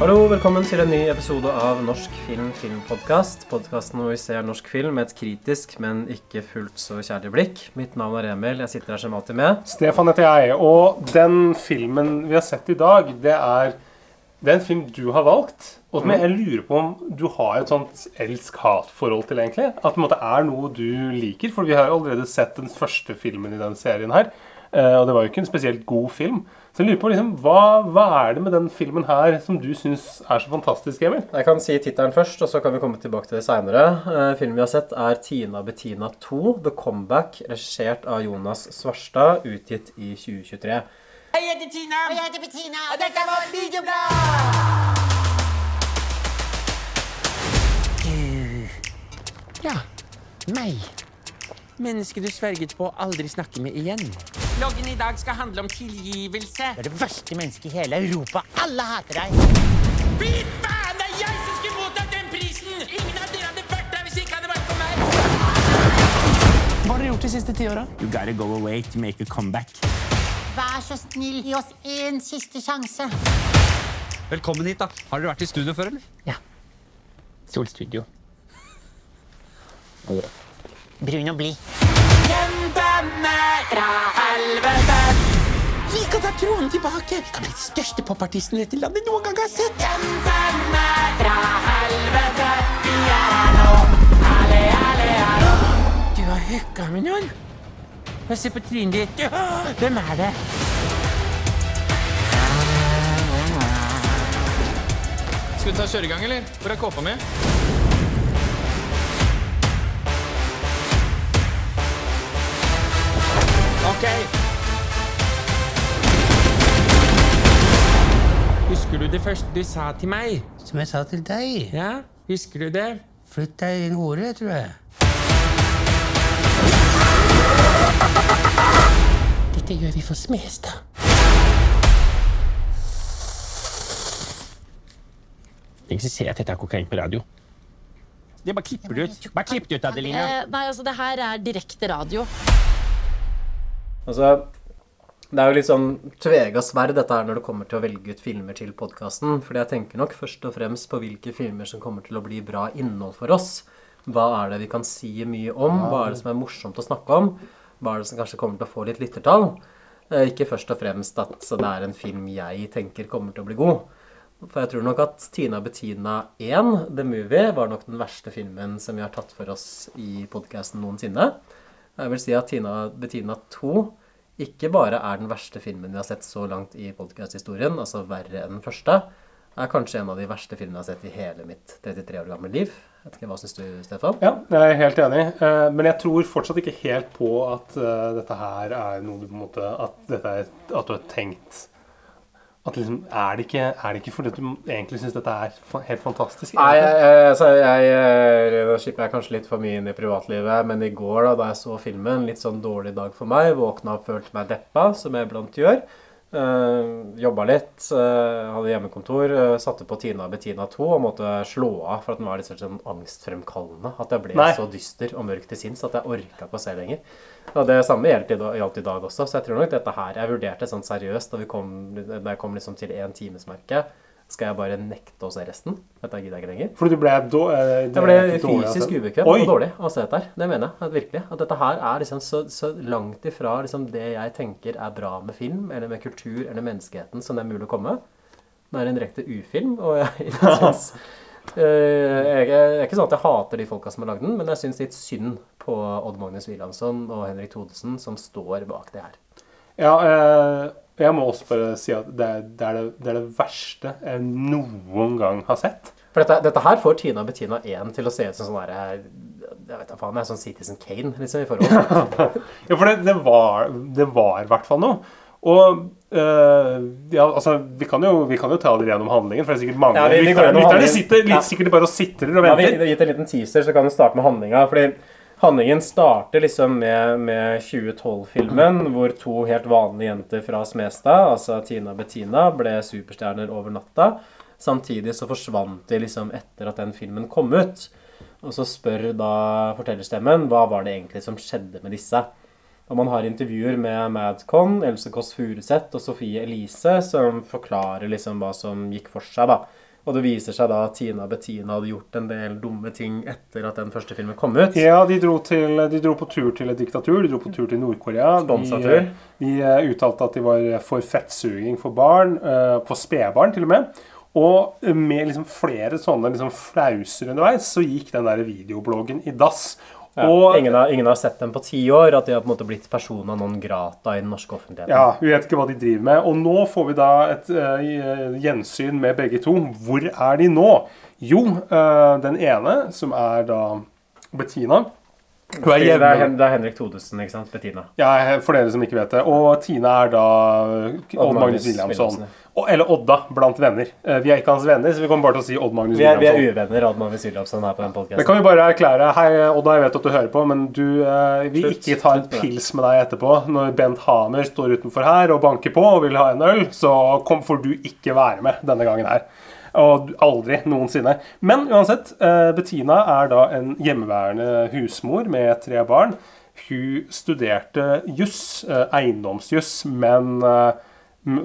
Hallo, velkommen til en ny episode av Norsk film filmpodkast. Podkasten hvor vi ser norsk film med et kritisk, men ikke fullt så kjærlig blikk. Mitt navn er Emil. Jeg sitter her som alltid med. Stefan heter jeg, og den filmen vi har sett i dag, det er, det er en film du har valgt. Og som jeg lurer på om du har et sånt elsk-hat-forhold til, egentlig. At det er noe du liker. For vi har allerede sett den første filmen i den serien her. eh, Og det var jo ikke en spesielt god film. Så jeg lurer på liksom, hva, hva er det med den filmen her som du syns er så fantastisk, Emil? Jeg kan si tittelen først, og så kan vi komme tilbake til det seinere. Filmen vi har sett, er Tina Bettina 2, The Comeback, regissert av Jonas Svarstad, utgitt i 2023. Jeg heter Tina. Og jeg heter Bettina. Og dette er vårt videoblad. Ja, meg. Mennesket du sverget på å aldri snakke med igjen. Loggen i dag skal handle om tilgivelse. Du er det verste mennesket i hele Europa. Alle hater deg. Fy faen, det er jeg som skulle mottatt den prisen! Ingen av dere hadde vært der hvis ikke hadde vært for meg. Hva har dere gjort de siste ti åra? You gotta go away to make a comeback. Vær så snill, gi oss én siste sjanse. Velkommen hit, da. Har dere vært i studio før, eller? Ja. Solstudio. Brun og blid. Vi kan ta tronen tilbake! Vi kan bli den største popartisten dette landet noen gang har sett. Legendene fra helvete. Vi er her nå. Alle, alle, alle. Du har hooka med noen? Få se på trynet ditt. Hvem er det? Skal vi ta kjøregang, eller? Hvor er kåpa mi? Ok. Husker du det første du sa til meg? Som jeg sa til deg. Ja, husker du det? Flytt deg, din hore, tror jeg. Dette gjør vi for Smestad. Tenk ser jeg at dette er kokain på radio. Det bare klipper du ut. Bare klipp det ut, Adelina. Eh, nei, altså det her er direkte radio. Altså, det er jo litt sånn tvega sverd dette her når det kommer til å velge ut filmer til podkasten. Fordi jeg tenker nok først og fremst på hvilke filmer som kommer til å bli bra innhold for oss. Hva er det vi kan si mye om? Hva er det som er morsomt å snakke om? Hva er det som kanskje kommer til å få litt lyttertall? Eh, Ikke først og fremst at det er en film jeg tenker kommer til å bli god. For jeg tror nok at Tina Bettina 1, The Movie, var nok den verste filmen som vi har tatt for oss i podkasten noensinne. Jeg vil si at Tina Bettina 2 ikke bare er den verste filmen vi har sett så langt i podcast-historien, altså verre enn den første, er kanskje en av de verste filmene jeg har sett i hele mitt 33 år gamle liv. Vet ikke, Hva syns du, Stefan? Ja, jeg er helt enig. Eh, Men jeg tror fortsatt ikke helt på at eh, dette her er noe du på en måte At, dette er, at du har tenkt at liksom, er, det ikke, er det ikke fordi du egentlig syns dette er helt fantastisk? Nei, jeg, jeg, altså, jeg, jeg, nå skipper jeg kanskje litt for mye inn i privatlivet, men i går da, da jeg så filmen, litt sånn dårlig dag for meg, våkna opp, følte meg deppa, som jeg iblant gjør. Uh, jobba litt, uh, hadde hjemmekontor, Uh, satte på Tina Bettina 2 og måtte slå av for at den var litt sånn angstfremkallende. At jeg ble Nei. så dyster og mørk til sinns at jeg orka ikke å se lenger. Og det samme gjaldt i, dag- i dag også, så jeg tror nok dette her Jeg vurderte sånn seriøst da, vi kom, da jeg kom liksom til én timesmerke. Skal jeg bare nekte å se resten? Dette gidder jeg ikke lenger. Fordi du ble, eh, Jeg ble fysisk det? ubekvem og dårlig av å se dette her. Det mener jeg at virkelig. At dette her er liksom så, så langt ifra liksom det jeg tenker er bra med film, eller med kultur, eller menneskeheten, som det er mulig å komme. Det er en direkte ufilm, og jeg syns Uh, jeg, jeg, det er ikke sånn at jeg hater de folka som har lagd den, men jeg syns litt synd på Odd Magnus Wilhelmsson og Henrik Thodesen, som står bak det her. Ja, eh, jeg må også bare si at det er det, er det, det, er det verste jeg noen gang har sett. For dette, dette her får Tina Bettina 1 til å se ut som sånn derre Jeg vet da faen, jeg er sånn Citizen Kane, liksom, i forhold. Ja, for det, det var det var i hvert fall noe. Og øh, ja, altså, vi kan, jo, vi kan jo ta dere gjennom handlingen, for det er sikkert mange Ja, vi- vi lytterne sitter litt Ja. sikkert bare og sitrer og venter. Ja, vi har gitt en liten teaser, så kan vi starte med handlinga. Fordi handlingen starter liksom med, med 2012-filmen, hvor to helt vanlige jenter fra Smestad, altså Tina og Bettina, ble superstjerner over natta. Samtidig så forsvant de liksom etter at den filmen kom ut. Og så spør da fortellerstemmen hva var det egentlig som skjedde med disse. Og man har intervjuer med Madcon, Else Kåss Furuseth og Sofie Elise som forklarer liksom hva som gikk for seg, da. Og det viser seg da at Tina Bettina hadde gjort en del dumme ting etter at den første filmen kom ut. Ja, de dro, til, de dro på tur til et diktatur. De dro på tur til Nord-Korea. De, de eh, uttalte at de var for fettsuging for barn, eh, for spedbarn til og med. Og med liksom flere sånne liksom flauser underveis, så gikk den der videobloggen i dass. Ja, Og ingen, har, ingen har sett dem på ti år, at de har på en måte blitt persona non grata i den norske offentligheten. Ja, vi vet ikke hva de driver med. Og nå får vi da et uh, gjensyn med begge to. Hvor er de nå? Jo, uh, den ene, som er da Bettina Hun er Det er, det er Henrik Thodesen, ikke sant? Bettina. Ja, for dere som ikke vet det. Og Tina er da Odd Magnus Williamson. Williamson, Og, eller Odda, blant venner. Eh, Vi er ikke hans venner, så vi kommer bare til å si Odd Magnus Vi er, vi er Williamson. uvenner, Odd Magnus Williamson, her på den Det kan vi bare erklære. Hei, Odda, jeg vet at du hører på, men du eh, vil ikke ta en det. pils med deg etterpå. Når Bent Hamer står utenfor her og banker på og vil ha en øl, så kom, får du ikke være med denne gangen her. Og aldri noensinne. Men uansett, eh, Bettina er da en hjemmeværende husmor med tre barn. Hun studerte juss, eh, eiendomsjuss, men eh,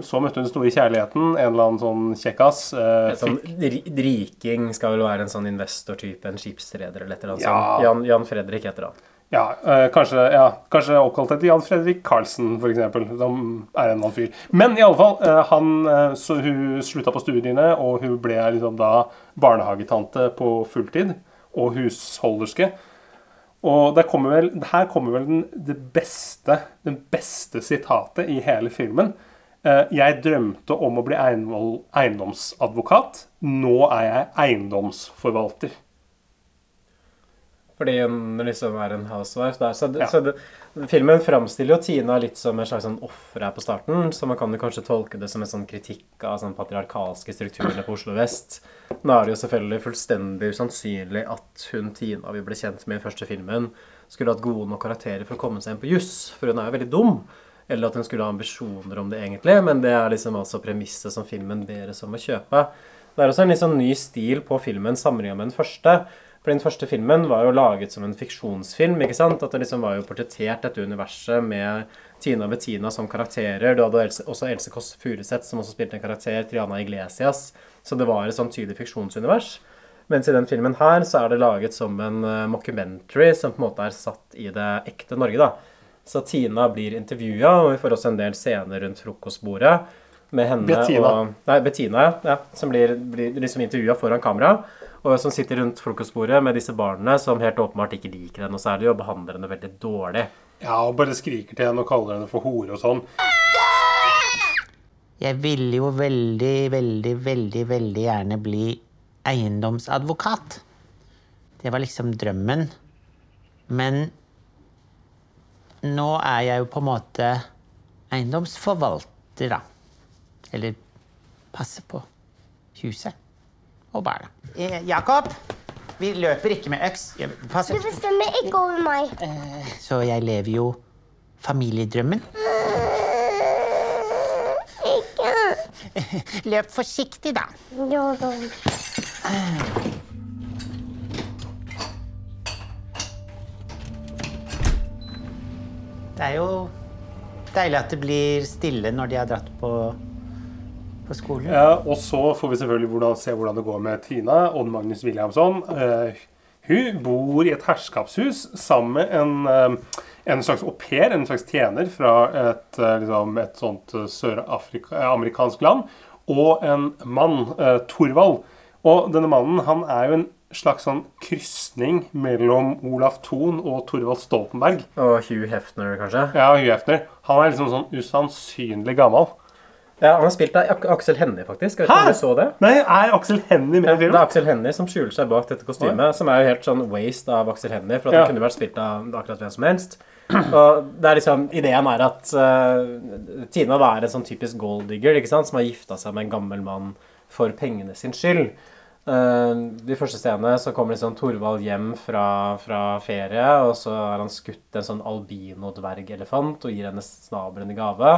så møtte hun den store kjærligheten. En eller annen sånn kjekkas. eh, sånn riking skal vel være en sånn investortype, en skipsreder eller et eller annet Ja. sånt. Jan, Jan Fredrik heter han. Ja, øh, kanskje, ja, kanskje oppkalt etter Jan Fredrik Karlsen, f.eks., som er en annen fyr. Men i alle fall, eh, han, eh, så hun slutta på studiene, og hun ble liksom da barnehagetante på fulltid, og husholderske. Og kommer vel, her kommer vel den, det beste, den beste sitatet i hele filmen. Jeg drømte om å bli eiendomsadvokat. Nå er jeg eiendomsforvalter. Fordi hun liksom er en housewife der. Så, Ja. så det, filmen framstiller jo Tina litt som en slags sånn offer her på starten. Så man kan jo kanskje tolke det som en sånn kritikk av sånn patriarkalske strukturene på Oslo vest. Nå er det jo selvfølgelig fullstendig usannsynlig at hun Tina vi ble kjent med i første filmen, skulle hatt gode nok karakterer for å komme seg inn på juss. For hun er jo veldig dum. Eller at hun skulle ha ambisjoner om det, egentlig. Men det er liksom altså premisset som filmen ber oss om å kjøpe. Det er også en litt sånn ny stil på filmen sammenlignet med den første. For den første filmen var jo laget som en fiksjonsfilm. ikke sant? At det liksom var jo portrettert dette universet med Tina Bettina som karakterer. Du hadde også Else Kåss Furuseth, som også spilte en karakter, Triana Iglesias. Så det var et sånn tydelig fiksjonsunivers. Mens i den filmen her så er det laget som en eh, mockumentary som på en måte er satt i det ekte Norge, da. Så Tina blir intervjua, og vi får også en del scener rundt frokostbordet med henne Bettina. og Nei, Bettina, ja. ja som blir, blir liksom intervjua foran kamera. Og som sitter rundt frokostbordet med disse barna som helt åpenbart ikke liker henne noe særlig, og behandler henne veldig dårlig. Ja, og bare skriker til henne og kaller henne for hore og sånn. Jeg ville jo veldig, veldig, veldig, veldig gjerne bli eiendomsadvokat. Det var liksom drømmen. Men nå er jeg jo på en måte eiendomsforvalter, da. Eller passer på huset og barna. Eh, Jakob, vi løper ikke med øks. Pass. Du bestemmer ikke over meg. Så jeg lever jo familiedrømmen. Ikke. Løp forsiktig, da. Ja da. Det er jo deilig at det blir stille når de har dratt på, på skolen. Ja, og så får vi selvfølgelig hvordan, se hvordan det går med Tina. Odd Magnus Williamson. Eh, hun bor i et herskapshus sammen med en, eh, en slags au pair, en slags tjener fra et, eh, liksom, et sånt eh, søramerikansk land, og en mann, eh, Thorvald. Og denne mannen han er jo en slags sånn krysning mellom Olaf Thon og Thorvald Stoltenberg. Og Hugh Hefner, kanskje. Ja, Hugh Hefner. Han er liksom sånn usannsynlig gammel. Ja, Han har spilt av Aksel Hennie, faktisk. Jeg vet ikke om Hæ? du så det? Nei, er Aksel Hennie med i Det filmen? er Aksel Hennie som skjuler seg bak dette kostymet, som er jo helt sånn waste av Aksel Hennie, for at Ja. han kunne vært spilt av akkurat hvem som helst. Og det er liksom, Ideen er at uh, Tina da er en sånn typisk golddigger ikke sant, som har gifta seg med en gammel mann for pengene sin skyld. Uh, de første scenene så kommer liksom Torvald hjem fra, fra ferie, og så har han skutt en sånn albino-dvergelefant og gir henne snabelen i gave.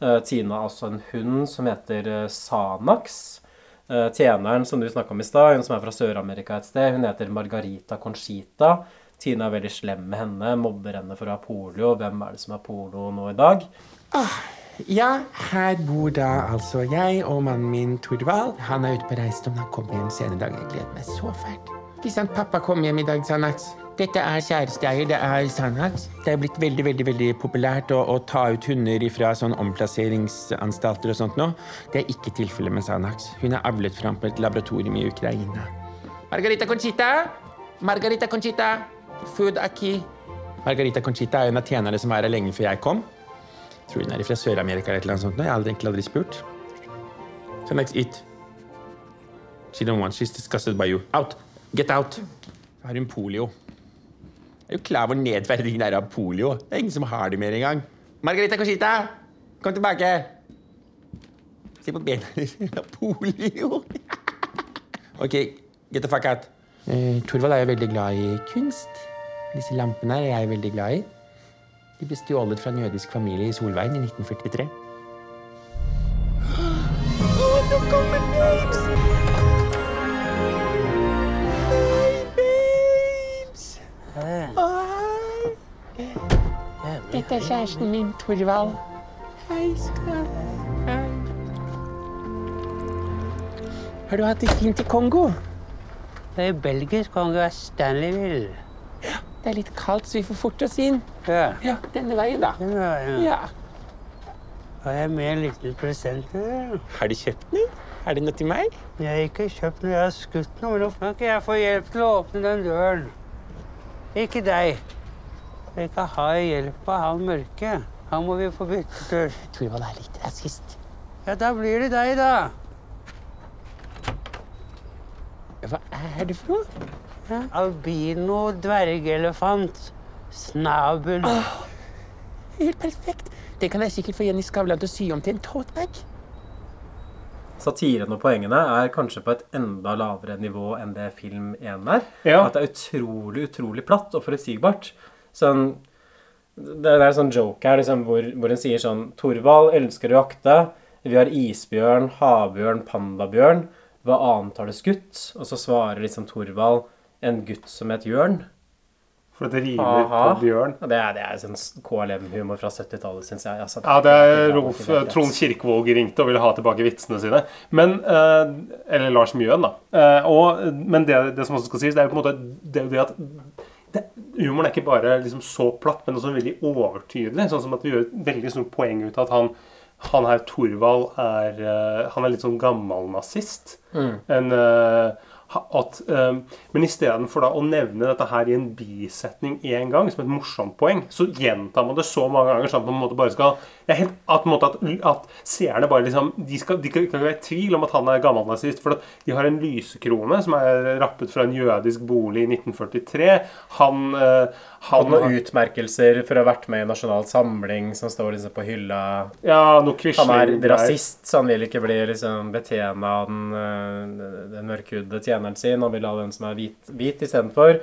Eh, Tina har også en hund som heter eh, Sanax. Eh, tjeneren som du snakka om i stad, hun som er fra Sør-Amerika et sted, hun heter Margarita Conchita. Tina er veldig slem med henne, mobber henne for å ha polio. Hvem er det som har polio nå i dag? Ah, Ja, her bor da altså jeg og mannen min Tordvald. Han er ute på reise, om han kommer hjem senere i dag. Jeg gleder meg så fælt. Hvis han pappa kommer hjem i dag, Sanax. Dette er kjæresteeier, det er Sanax. Det er blitt veldig veldig, veldig populært å, å ta ut hunder fra sånn omplasseringsanstalter og sånt nå. Det er ikke tilfellet med Sanax. Hun er avlet fram på et laboratorium i Ukraina. Margarita Conchita! Margarita Conchita! Food aki. Margarita Conchita er en av tjenerne som var her lenge før jeg kom. Tror hun er fra Sør-Amerika eller noe sånt. nå. Jeg har egentlig aldri spurt. Sanax, eat. She don't want. She's disgusted by you. Out! Get out! Så har hun polio. Er jo klar over hvor nedverdigende er av polio? Det er ingen som har det mer engang. Margarita Conchita! Kom tilbake! Se på bena dine. Polio. OK, get the fuck out. Eh, Torvald er jo veldig glad i kunst. Disse lampene er jeg veldig glad i. De ble stjålet fra en jødisk familie i Solveien i 1943. Å, nå kommer Dette er kjæresten min, Torvald. Hei, skal Hei. Har du hatt det fint i Kongo? Det er belgisk kongo. Stanleyville. Det er litt kaldt, så vi får forte oss inn. Ja. Ja, denne veien, da. Ja, ja. Ja. Har jeg med en liten present til deg? Har du kjøpt noe? Er det noe til meg? Jeg har ikke kjøpt noe, jeg har skutt noe. Nå kan ikke jeg få hjelp til å åpne den døren. Ikke deg. Jeg kan ha hjelp av han mørke. Han må vi få byttet dør. Torvald er litt rasist. Ja, da blir det deg, da. Hva er det for noe? Ja. Albino dvergelefant. Snabel. Helt perfekt. Det kan jeg sikkert få Jenny Skavlan til å sy om til en tote. Satiren og poengene er kanskje på et enda lavere nivå enn det film 1 er. Ja. At det er utrolig, utrolig platt og forutsigbart. Sånn, det er en sånn joke her liksom, hvor, hvor hun sier sånn Torvald elsker å jakte. Vi har isbjørn, havbjørn, pandabjørn. Hva annet har det skutt? Og så svarer liksom Torvald en gutt som het Jørn. For det rimer Aha. på bjørn. Det er, det er sånn KLM-humor fra 70-tallet, syns jeg. Altså, Ja, det er Rolf Trond Kirkevåg ringte og ville ha tilbake vitsene sine. Men, eh, eller Lars Mjøen, da. Eh, og, men det, det som også skal sies, det er jo på en måte det, det at Humoren er ikke bare liksom så platt, men også veldig overtydelig. Sånn som at vi gjør et veldig stort poeng ut av at han, han her Thorvald er eh, Han er litt sånn gammel nazist. Mm. En, ha- at, eh, men istedenfor å nevne dette her i en bisetning én gang, som et morsomt poeng, så gjentar man det så mange ganger sånn at man på en måte bare skal det er helt, at, at, at seerne bare liksom De, skal, kan ikke være i tvil om at han er gammelnazist. For de har en lysekrone som er rappet fra en jødisk bolig i 1943. Han, Fått han noen utmerkelser for å ha vært med i Nasjonal Samling, som står liksom på hylla. Ja, noe Han er rasist, så han vil ikke bli liksom betjena av den, øh, den mørkhudede tjeneren sin. Han vil ha den som er hvit, hvit istedenfor.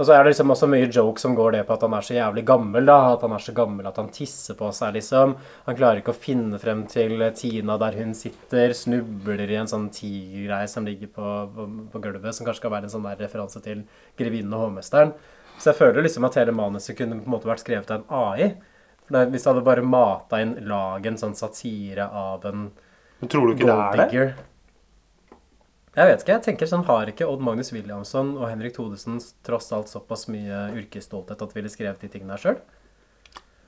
Og så er det liksom også mye joke som går det på at han er så jævlig gammel. da, At han er så gammel at han tisser på seg, liksom. Han klarer ikke å finne frem til Tina der hun sitter. Snubler i en sånn tigergreie som ligger på, på, på gulvet, som kanskje skal være en sånn der referanse til Grevinnen og hovmesteren. Så jeg føler liksom at hele manuset kunne på en måte vært skrevet av en AI. For Hvis jeg hadde bare mata inn lag en sånn satire av en Men tror du ikke det er det? Jeg vet ikke. jeg tenker sånn, Har ikke Odd Magnus Williamson og Henrik Thodesen tross alt såpass mye yrkesstolthet at de ville skrevet de tingene der sjøl?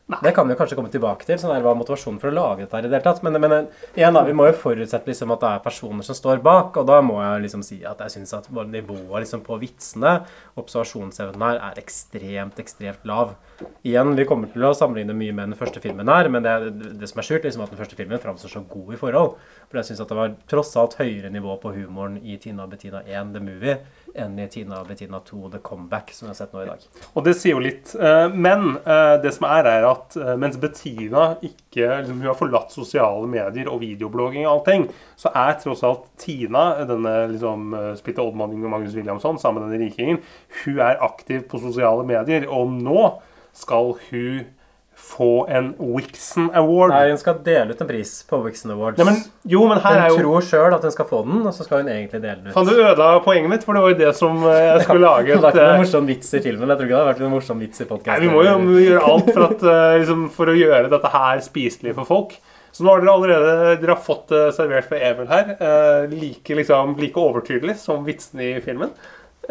Det kan vi kanskje komme tilbake til. sånn der Hva er motivasjonen for å lage dette her i det hele tatt? Men, men igjen da, vi må jo forutsette liksom at det er personer som står bak, og da må jeg liksom si at jeg syns at nivået liksom på vitsene, observasjonsevnen her, er ekstremt, ekstremt lav. Igjen, vi kommer til å sammenligne mye med den første filmen her, men det, det som er skjult, liksom at den første filmen framstår så god i forhold. For jeg syns det var tross alt høyere nivå på humoren i Tina og Bettina 1, The Movie, enn i Tina og Bettina 2, The Comeback, som vi har sett nå i dag. Og det sier jo litt. eh, Men eh, det som er, er at eh, mens Bettina ikke liksom, Hun har forlatt sosiale medier og videoblogging og allting, så er tross alt Tina, denne liksom Splitte Oddmanning og Magnus Williamson, sammen med denne rikingen, hun er aktiv på sosiale medier. Og nå skal hun få en Wixon Award. Nei, hun skal dele ut en pris på Wixon Awards. Nei, men, jo, men her hun er jo tror sjøl at hun skal få den, og så skal hun egentlig dele den ut. Faen, du ødela poenget mitt, for det var jo det som eh, jeg skulle lage. det er vært ikke eh, noen morsom vits i filmen. Jeg tror ikke det har vært noen morsom vits i podkasten. vi må jo gjøre alt for, at, eh, liksom, for å gjøre dette her spiselig for folk. Så nå har dere allerede dere har fått det servert for Emil her. like, liksom, like overtydelig som vitsene i filmen.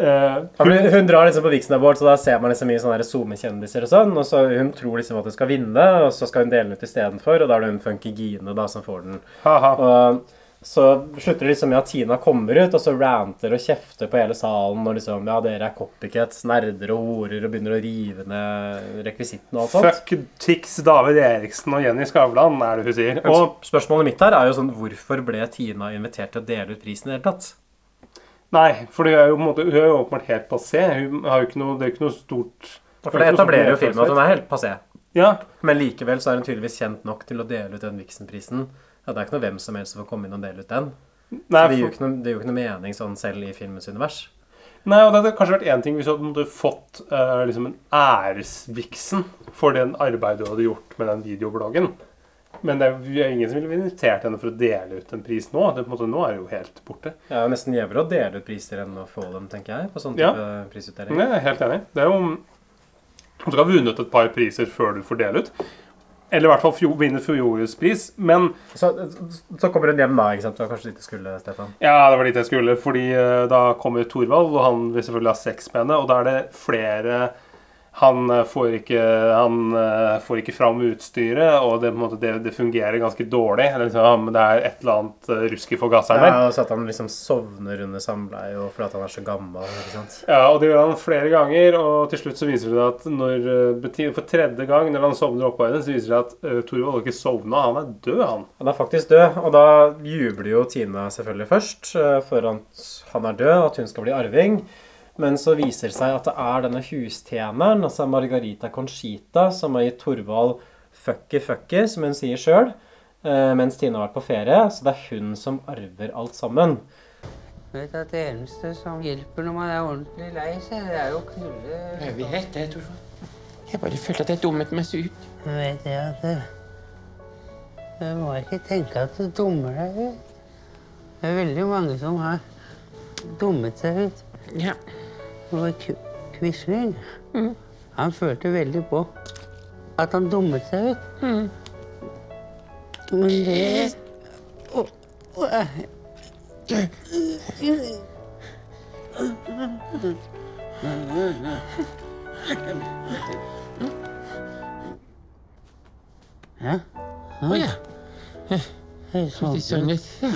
Eh, hun, hun drar liksom på Vixen Award, så da ser man liksom mye sånne SoMe-kjendiser og sånn. Og så Hun tror liksom at hun skal vinne, og så skal hun dele den ut istedenfor. Og da er det hun Funky Gine da som får den. Haha. Og så slutter det liksom med at Tina kommer ut, og så ranter og kjefter på hele salen. Og liksom Ja, dere er copycats, nerder og horer, og begynner å rive ned rekvisitten og alt sånt. Fuck Tix, David Eriksen og Jenny Skavlan, er det hun sier. Og spørsmålet mitt her er jo sånn Hvorfor ble Tina invitert til å dele ut prisen i det hele tatt? Nei, for hun er jo måte Hun er jo åpenbart helt passé. Hun har jo ikke noe, det er jo ikke noe stort For det etablerer jo filmen at hun er helt passé. Ja. Men likevel så er hun tydeligvis kjent nok til å dele ut den Vixen-prisen. Ja, det er ikke noe hvem som helst som får komme inn og dele ut den. Nei, det gir jo ikke noe, det gir jo ikke noe mening sånn selv i filmens univers. Nei, og det hadde kanskje vært én ting hvis du hadde fått uh, liksom en æresviksen for den arbeidet du hadde gjort med den videobloggen. Men det er jo ingen som ville invitert henne for å dele ut en pris nå. Det, måte, nå er det jo helt borte. Det er nesten gjevere å dele ut priser enn å få dem, tenker jeg. på sånn Ja. type prisutdeling. Jeg er helt enig. Det er jo Du skal ha vunnet et par priser før du får dele ut. Eller i hvert fall fjor, vinne fjorårets pris. Men Så, så kommer hun hjem da, ikke sant? Det var kanskje dit du skulle, Stefan. Ja, det var dit jeg skulle. Fordi uh, da kommer Thorvald, og han vil selvfølgelig ha sex med henne. Og da er det flere Han eh, får ikke, han eh, får ikke fram utstyret, og det, måte, det, det fungerer ganske dårlig. Liksom, det er et eller annet eh, rusk i forgasseren der. Ja, og så at han liksom sovner under samleie og fordi han er så gammel. Ja, og det gjør han flere ganger, og til slutt så viser det at når for tredje gang når han sovner oppå henne, så viser det at uh, Torvald ikke sovna. Han er død, han. Han er faktisk død, og da jubler jo Tina selvfølgelig først for at han er død, at hun skal bli arving. Men så viser det seg at det er denne hustjeneren, altså Margarita Conchita, som har gitt Thorvald fucky fucky, som hun sier sjøl, mens Tina har vært på ferie. Så det er hun som arver alt sammen. Vet at Det eneste som hjelper når man er ordentlig lei seg, det er jo å knulle Jeg vet det, Torvald. Jeg bare følte at jeg dummet meg så ut. Jeg vet jeg at det, Du må ikke tenke at du dummer deg ut. Det er veldig mange som har dummet seg ut. Ja. Quisling, han følte veldig på at han dummet seg ut. Men det Ja? Å ja. Jeg Litt sånn litt. Ja.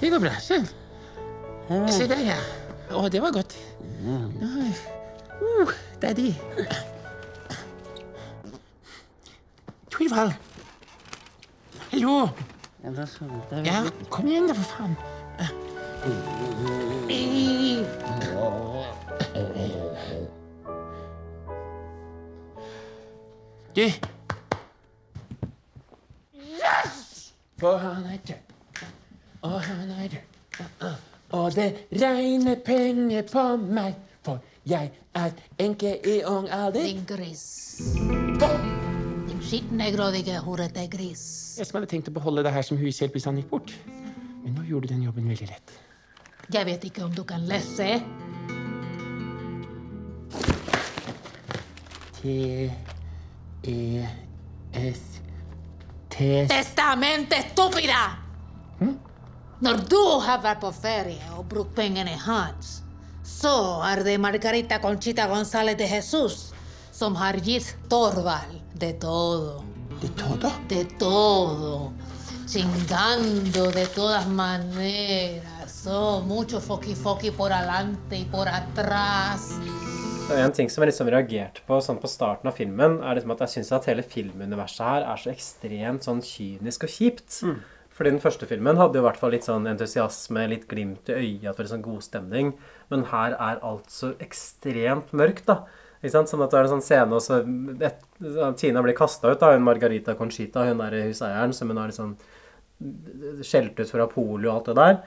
Det går bra. Se der, ja. Å, det var godt. Oi. Uh, daddy. Sovnet jeg Ja, kom igjen da, for. Yes! For han er død. Og han. Og det regner penger på meg, for jeg er enke i ung alder. Din gris. Din skitne, grådige, horete gris. Jeg som hadde tenkt å beholde det her som hushjelp hvis han gikk bort. Men nå gjorde du den jobben veldig lett. Jeg vet ikke om du kan lese. T-E-S-T Testamente, estúpida! Når du har vært på ferie og brukt pengene hans, så er det Margarita Conchita González de Jesus som har gitt Torvald de todo. ¿De todo? De todo. Chingando de todas maneras. Oh, mucho foki foki por adelante y por atrás. En ting som jeg liksom reagerte på sånn på starten av filmen, er liksom at jeg syns at hele filmuniverset her er så ekstremt sånn kynisk og kjipt. Fordi den første filmen hadde jo hvert fall litt sånn entusiasme, litt glimt i øyet, for en sånn god stemning. Men her er alt så ekstremt mørkt, da. Ikke sant? Sånn at det er en sånn scene, og så et, Tina blir kasta ut, da, hun Margarita Conchita, hun der huseieren, som hun har liksom skjelt ut fra polio og alt det der.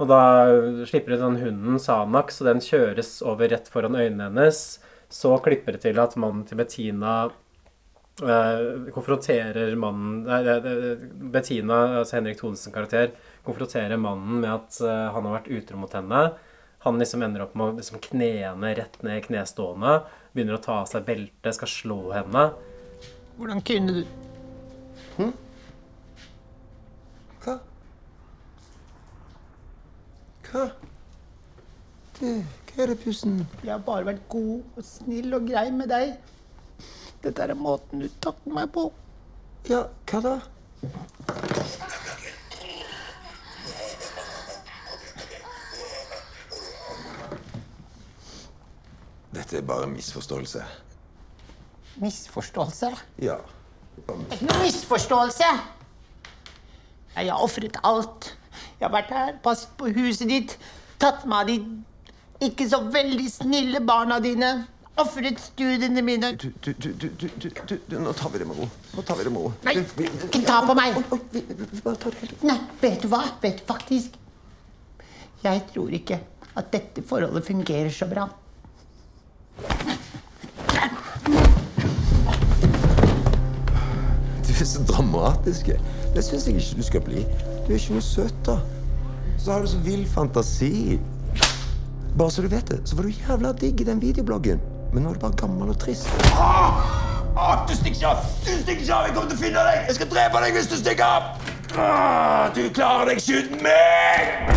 Og da slipper hun den hunden Sanax, og den kjøres over rett foran øynene hennes. Så klipper det til at mannen til Bettina konfronterer mannen nei, Bettina, altså Henrik Thodesen karakter, konfronterer mannen med at eh, han har vært utro mot henne. Han liksom ender opp med å liksom knene rett ned knestående. Begynner å ta av seg beltet, skal slå henne. Hvordan kunne du Hm? Hva? Hva? Du, hva er det, Pussen? Jeg har bare vært god og snill og grei med deg. Dette er måten du takler meg på. Ja, hva da? Dette er bare en misforståelse. Misforståelse? Ja. Ikke noe misforståelse. Jeg har ofret alt. Jeg har vært her, passet på huset ditt, tatt meg av de ikke så veldig snille barna dine. Ofret studiene mine. Du, du, du, du, nå tar vi det med ro. Nå tar vi det med ro. Nei, ikke ta på meg. Vi, vi, vi bare tar det helt Nei, vet du hva? Vet du faktisk Jeg tror ikke at dette forholdet fungerer så bra. Du er så dramatisk. Det syns jeg ikke du skal bli. Du er ikke noe søt, da. Så har du så vill fantasi. Bare så du vet det, så var du jævla digg i den videobloggen. Men nå er du bare gammel og trist. Ah, du stikker ikke av! Du stikker ikke av! Jeg kommer til å finne deg! Jeg skal drepe deg hvis du stikker av! Ah, du klarer deg ikke uten meg!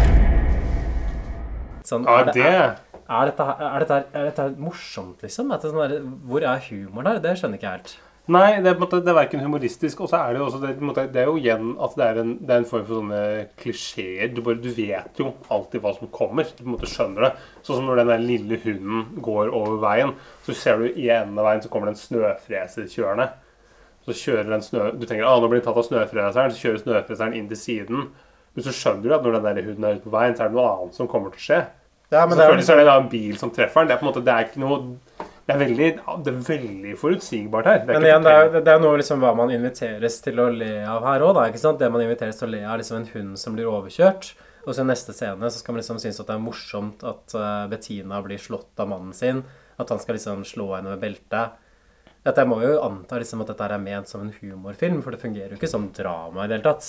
Sånn, er, det, er, er, dette, er, dette, er dette morsomt, liksom? Det sånn der, hvor er humoren her? Det skjønner ikke jeg helt. Nei, det er, på en måte, det er verken humoristisk, og så er det jo også det, måte, det er jo igjen at det er en, det er en form for sånne klisjeer. Du, bare, du vet jo alltid hva som kommer. Du på en måte skjønner det. Sånn som når den der lille hunden går over veien, så ser du i enden av veien så kommer det en snøfreser kjørende. Så kjører den snø... Du tenker ah, nå blir den tatt av snøfreseren, så kjører snøfreseren inn til siden. Men så skjønner du at når den der hunden er ute på veien, så er det noe annet som kommer til å skje. Ja, men det er jo Selvfølgelig så er det da en bil som treffer den. Det er på en måte, det er ikke noe det er veldig, det er veldig forutsigbart her. Er Men igjen, det er, det er noe liksom hva man inviteres til å le av her òg? Det man inviteres til å le av, er liksom en hund som blir overkjørt. Og så i neste scene så skal man liksom synes at det er morsomt at eh, Bettina blir slått av mannen sin. At han skal liksom slå henne med beltet. Jeg må jo anta liksom at dette er ment som en humorfilm, for det fungerer jo ikke som drama i det hele tatt.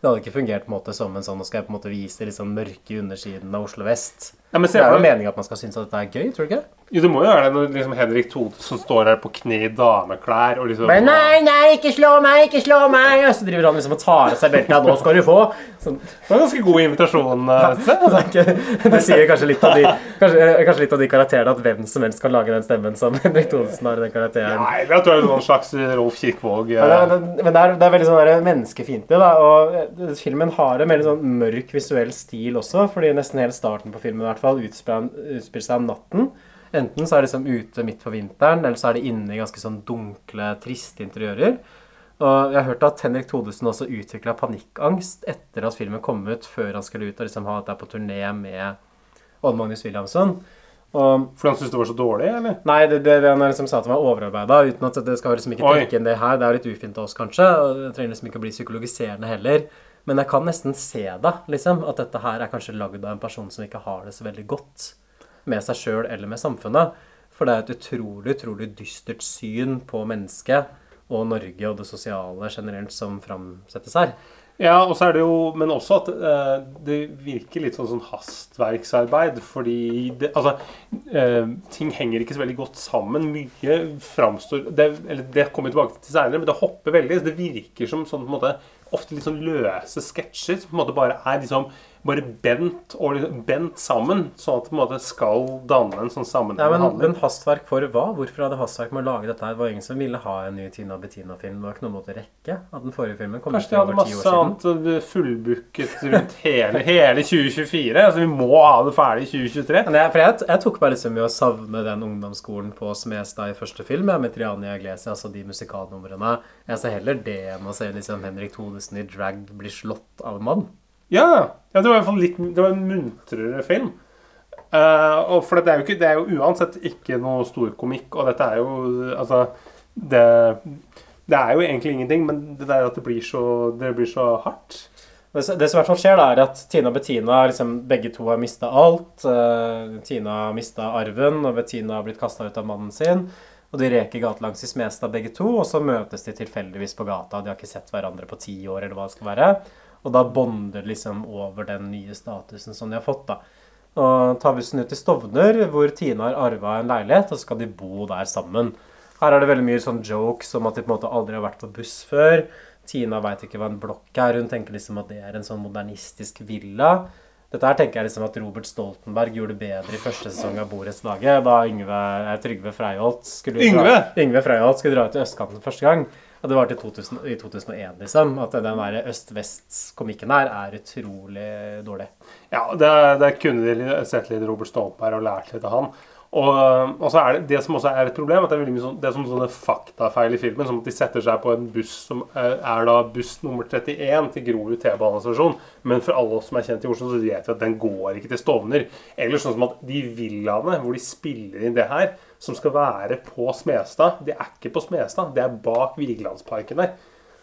Det hadde ikke fungert på en måte som en sånn Nå skal jeg på en måte vise liksom mørke undersiden av Oslo vest. Ja, men se det er jo deg- meninga at man skal synes at dette er gøy, tror du ikke? Jo, det må jo være det når liksom Henrik Thodesen står her på kne i dameklær og liksom Men nei, nei, ikke slå meg, ikke slå meg! Og så driver han liksom og tar av seg beltet. Ja, nå skal du få! Sånn. Det var en ganske god invitasjon. eh. Det, er det sier kanskje litt, av de, kanskje, kanskje litt av de karakterene at hvem som helst kan lage den stemmen som Henrik Thodesen har i den karakteren. Nei, jeg tror det er noen slags Rolf Kirkvaag. ja. Men, det, men det, er, det er veldig sånn menneskefiendtlig, da. Og eh, filmen har en veldig sånn mørk visuell stil også, fordi nesten hele starten på filmen i hvert fall utspiller seg om natten. Enten så er det liksom ute midt på vinteren, eller så er det inne i ganske sånn dunkle, triste interiører. Og jeg har hørt at Henrik Thodesen også utvikla panikkangst etter at filmen kom ut, før han skulle ut og liksom ha dette på turné med Odd Magnus Williamson. Og, Fordi han syntes det var så dårlig, eller? Nei, det, det, det han liksom sa at han var overarbeida, uten at det skal liksom ikke trekke inn det her. Det er litt ufint av oss, kanskje. og Det trenger liksom ikke å bli psykologiserende heller. Men jeg kan nesten se det, liksom. At dette her er kanskje lagd av en person som ikke har det så veldig godt med seg sjøl eller med samfunnet. For det er et utrolig, utrolig dystert syn på mennesket og Norge og det sosiale generelt som framsettes her. Ja, og så er det jo, men også at eh, det virker litt sånn, sånn hastverksarbeid. Fordi det, altså, eh, ting henger ikke så veldig godt sammen. Mye framstår det, Eller det kommer vi tilbake til senere, men det hopper veldig. Det virker som sånn, på en måte, ofte litt sånn løse sketsjer som på en måte bare er liksom bare bent, og liksom bent sammen, sånn at det på en måte skal danne en sånn Ja, men, men hastverk for hva? Hvorfor hadde hastverk med å lage dette her? Det var ingen som ville ha en ny Tina Bettina-film. Det var ikke noe måte å rekke at den forrige filmen kom Kanskje de hadde masse annet fullbooket rundt hele, hele 2024. Altså, vi må ha det ferdig i 2023. Men jeg, for jeg, jeg tok meg liksom i å savne den ungdomsskolen på Smestad i første film, med Triania Iglesias altså de musikalnumrene. Jeg ser heller det enn å se liksom Henrik Thodesen i drag bli slått av en mann. Ja, ja det var i hvert fall litt Det var en muntrere film. Uh, og for det er, jo ikke, det er jo uansett ikke noe stor komikk, og dette er jo Altså Det, det er jo egentlig ingenting, men det der at det blir så, det blir så hardt Det det som i hvert fall skjer, da, er at Tina og Bettina liksom, begge to har mista alt. Uh, Tina har mista arven, og Bettina har blitt kasta ut av mannen sin. Og de reker gatelangs i Smestad begge to, og så møtes de tilfeldigvis på gata. De har ikke sett hverandre på ti år, eller hva det skal være. Og da bonder liksom over den nye statusen som de har fått, da. Og tar bussen ut til Stovner, hvor Tina har arva en leilighet, og så skal de bo der sammen. Her er det veldig mye sånn jokes om at de på en måte aldri har vært på buss før. Tina veit ikke hva en blokk er. Hun tenker liksom at det er en sånn modernistisk villa. Dette her tenker jeg liksom at Robert Stoltenberg gjorde bedre i første sesong av Borettslaget, da Yngve, eh, Trygve Freiholt skulle Yngve? Dra, Yngve Freiholt skulle dra ut til østkanten første gang. Og det var til 2000, i 2001, liksom. At den der øst-vest-komikken her er utrolig dårlig. Ja, der kunne de sett litt Robert Stolper og lært litt av han. Og, og så er det, det som også er et problem, at det er sånn, det er som sånne faktafeil i filmen. Som at de setter seg på en buss som er, er da buss nummer 31 til Grorud T-banestasjon. Men for alle oss som er kjent i Oslo, så vet vi at den går ikke til Stovner. Eller sånn som at de villaene hvor de spiller inn det her, som skal være på Smestad, det er ikke på Smestad. Det er bak Vigelandsparken der.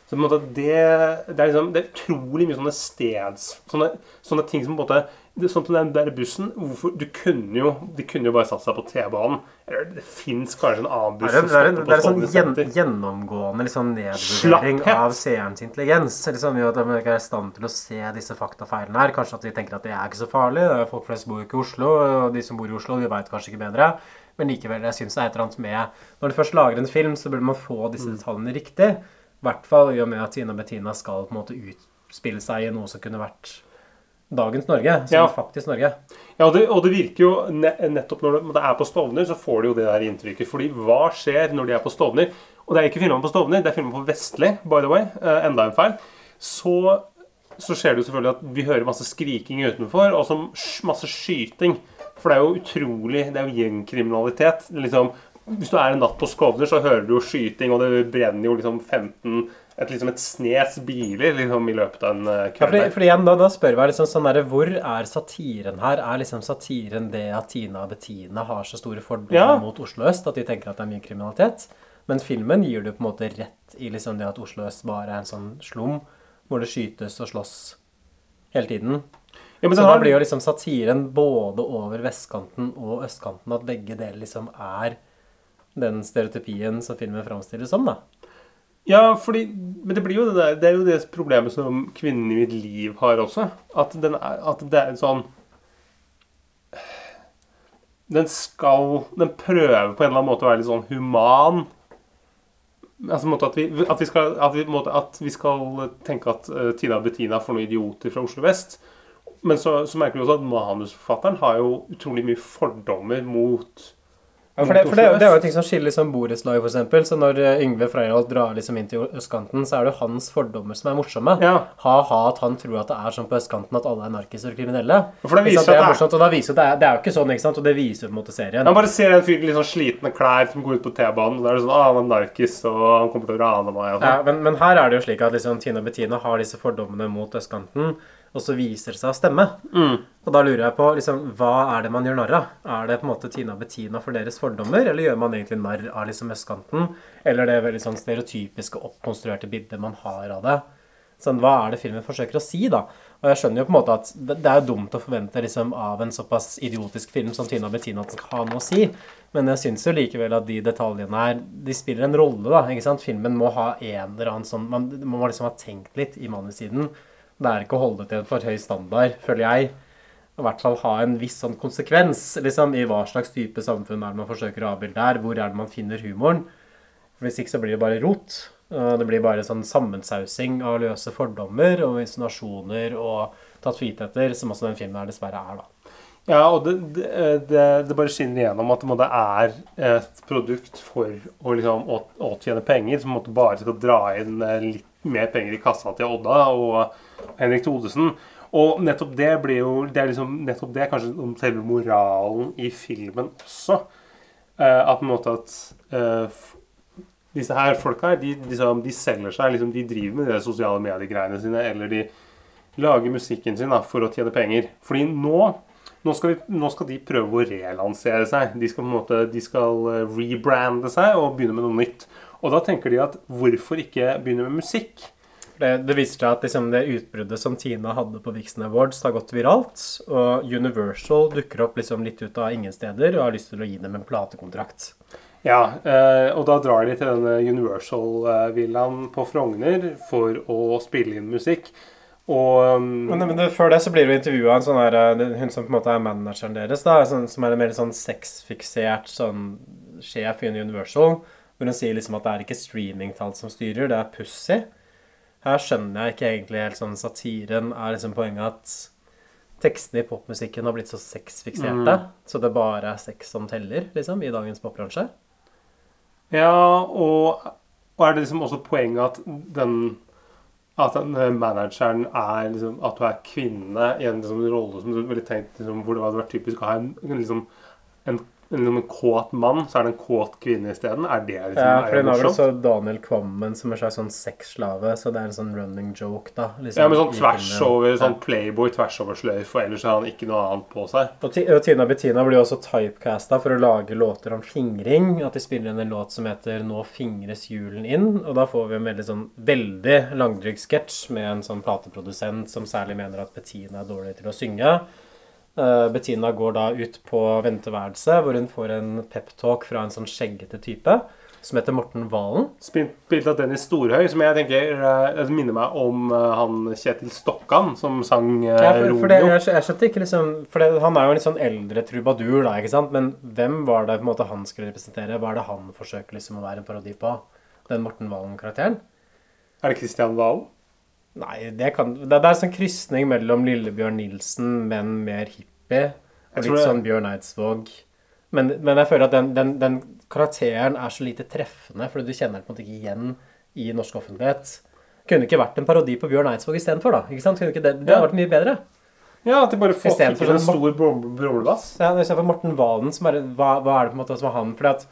Så en det, det, er liksom, det er utrolig mye sånne steds... Sånne, sånne ting som på en måte det Sånn som den der bussen hvorfor, du kunne jo, De kunne jo bare satt seg på T-banen. Eller det fins kanskje en annen buss Det er, det er, på sånn gjen, gjennomgående liksom nedvurdering av seerens intelligens. Liksom, jo at de ikke er i stand til å se disse faktafeilene her. Kanskje at de tenker at det er ikke så farlig. Folk flest bor jo ikke i Oslo, og de som bor i Oslo, de veit kanskje ikke bedre. Men likevel, jeg syns det er et eller annet med Når du først lager en film, så burde man få disse detaljene riktig. I hvert fall i og med at Tina Bettina skal på en måte utspille seg i noe som kunne vært dagens Norge. Som Ja. faktisk Norge. Ja, og det, og det virker jo ne nettopp når det, er på Stovner, så får du jo det der inntrykket. Fordi hva skjer når de er på Stovner? Og det er ikke filma på Stovner, det er filma på Vestli, by the way. Uh, enda en feil. Så, så skjer det jo selvfølgelig at vi hører masse skriking utenfor, og så masse skyting. For det er jo utrolig Det er jo gjengkriminalitet. Liksom, hvis du er en natt på Skovner, så hører du jo skyting, og det brenner jo liksom 15 et, liksom et snes biler liksom, i løpet av en kveld. Ja, kveld. fordi, fordi igjen, da, da spør vi liksom sånn der, Hvor er satiren her? Er liksom satiren det at Tina og Bettina har så store fordommer Ja. mot Oslo øst at de tenker at det er mye kriminalitet? Men filmen gir du på en måte rett i liksom det at Oslo øst bare er en sånn slum hvor det skytes og slåss hele tiden. Ja, men så da blir jo liksom satiren både over vestkanten og østkanten at begge deler liksom er den stereotypien som filmen framstilles som, da. Ja, fordi, men det blir jo det der Det er jo det problemet som kvinnen i mitt liv har også. At, den er, at det er sånn Den skal Den prøver på en eller annen måte å være litt sånn human. Altså at vi, at vi, skal, at vi, måte, at vi skal tenke at uh, Tina og Bettina får noen idioter fra Oslo vest. Men så, så merker vi også at manusforfatteren har jo utrolig mye fordommer mot Ja, for det, for det, det er jo ting som skiller liksom borettslaget, for eksempel. Så når eh, Yngve Freyholt drar liksom inn til østkanten, så er det jo hans fordommer som er morsomme. Ja. Ha-ha at han tror at det er sånn på østkanten at alle er narkiser og kriminelle. For det viser at det er- morsomt, og da viser det, det er, det er jo ikke sånn, ikke sant? Og det viser på en måte serien. Han bare ser en fyr i litt sånn slitne klær som går ut på T-banen. Og da er det sånn, ah, han er narkis, og han kommer til å rane meg. Og Ja, sånn. men, men her er det jo slik at liksom Tina og Bettina har disse fordommene mot østkanten, og så viser det seg å stemme. Mm. Og da lurer jeg på liksom, hva er det man gjør narr av? Er det på en måte Tina Bettina for deres fordommer, eller gjør man egentlig narr av liksom østkanten? Eller det veldig sånn stereotypiske, oppkonstruerte bildet man har av det? Sånn, hva er det filmen forsøker å si, da? Og jeg skjønner jo på en måte at det, er dumt å forvente liksom, av en såpass idiotisk film som Tina Bettina at den skal ha noe å si. Men jeg syns jo likevel at de detaljene her de spiller en rolle. da, ikke sant? Filmen må ha en eller annen sånn Man man må liksom ha tenkt litt i manussiden. Det er ikke å holde til en for høy standard, føler jeg. I hvert fall ha en viss sånn konsekvens liksom, i hva slags type samfunn er det man forsøker å avbilde her. Hvor er det man finner humoren? For Hvis ikke så blir det bare rot. Det blir bare sånn sammensausing av løse fordommer og insinuasjoner og tatt for etter, som også den filmen her dessverre er, da. Ja, og det, det, det, bare skinner igjennom at det, er et produkt for å, liksom, å, å tjene penger, som bare skal dra inn eh, litt mer penger i kassa til Odda og Henrik Thodesen. Og nettopp det blir jo Det er liksom nettopp det kanskje om selve moralen i filmen også. Eh, at på en måte at eh, disse her folka de, liksom, de selger seg. Liksom, de driver med de sosiale mediegreiene sine, eller de lager musikken sin da, for å tjene penger. Fordi nå nå skal, vi, nå skal de prøve å relansere seg. De skal, på en måte, de skal eh, rebrande seg og begynne med noe nytt. Og da tenker de at hvorfor ikke begynne med musikk? Det, det viser seg at liksom, det utbruddet som Tina hadde på Vixen Awards, har gått viralt. Og Universal dukker opp liksom litt ut av ingen steder og har lyst til å gi dem en platekontrakt. Ja, eh, og da drar de til denne Universal-villaen på Frogner for å spille inn musikk. Og um, Men, men før det så blir du jo av en sånn her eh, Hun som på en måte er manageren deres, da, sånn, som er en mer sånn sexfiksert sånn sjef i Universal, hvor hun sier liksom at det er ikke streamingtall som styrer, det er pussy. Her skjønner jeg ikke egentlig helt sånn satiren er liksom poenget at tekstene i popmusikken har blitt så sexfikserte, Mm. så det bare er sex som teller, liksom, i dagens popbransje. Ja, og, og er det liksom også poenget at den at den eh, manageren er liksom, At du er kvinne i en liksom, rolle som du ville tenkt liksom, hvor det hadde vært typisk å ha en, liksom, en, en, kåt mann, så er det en kåt kvinne isteden? Er det liksom Ja, for nå er vel også Daniel Kvammen som er sånn sexslave, så det er en sånn running joke, da. liksom, Ja, men sånn tvers over, sånn Playboy tvers over sløyf, og ellers har han ikke noe annet på seg. Og, og Tina Bettina blir jo også typecasta for å lage låter om fingring. At de spiller inn en låt som heter 'Nå fingres julen inn'. Og da får vi en veldig sånn veldig langdryg sketsj med en sånn plateprodusent som særlig mener at Bettina er dårlig til å synge. Eh, Bettina går da ut på venteværelset, hvor hun får en peptalk fra en sånn skjeggete type som heter Morten Valen. Spilt av Dennis Storhøy, som jeg tenker jeg minner meg om eh, han Kjetil Stokkan, som sang eh, Ja, for, for det, jeg, jeg skjønte ikke liksom For det, han er jo en litt sånn eldre trubadur, da, ikke sant? Men hvem var det på en måte han skulle representere? Hva er det han forsøker liksom å være en parodi på? Den Morten Valen-karakteren? Er det Christian Valen? Nei, det kan Det, det er en sånn krysning mellom Lillebjørn Nilsen, men mer hippie. Og litt sånn Bjørn Eidsvåg. Men, men jeg føler at den, den, den karakteren er så lite treffende, fordi du kjenner den på en måte ikke igjen i norsk offentlighet. Kunne ikke vært en parodi på Bjørn Eidsvåg istedenfor, da. Ikke sant? Kunne ikke det, det hadde vært mye bedre. Ja, at de bare får til en sånn stor brom- brumlebass. Ja, Istedenfor Morten Valen, som er hva, hva er det på en måte som er han? Fordi at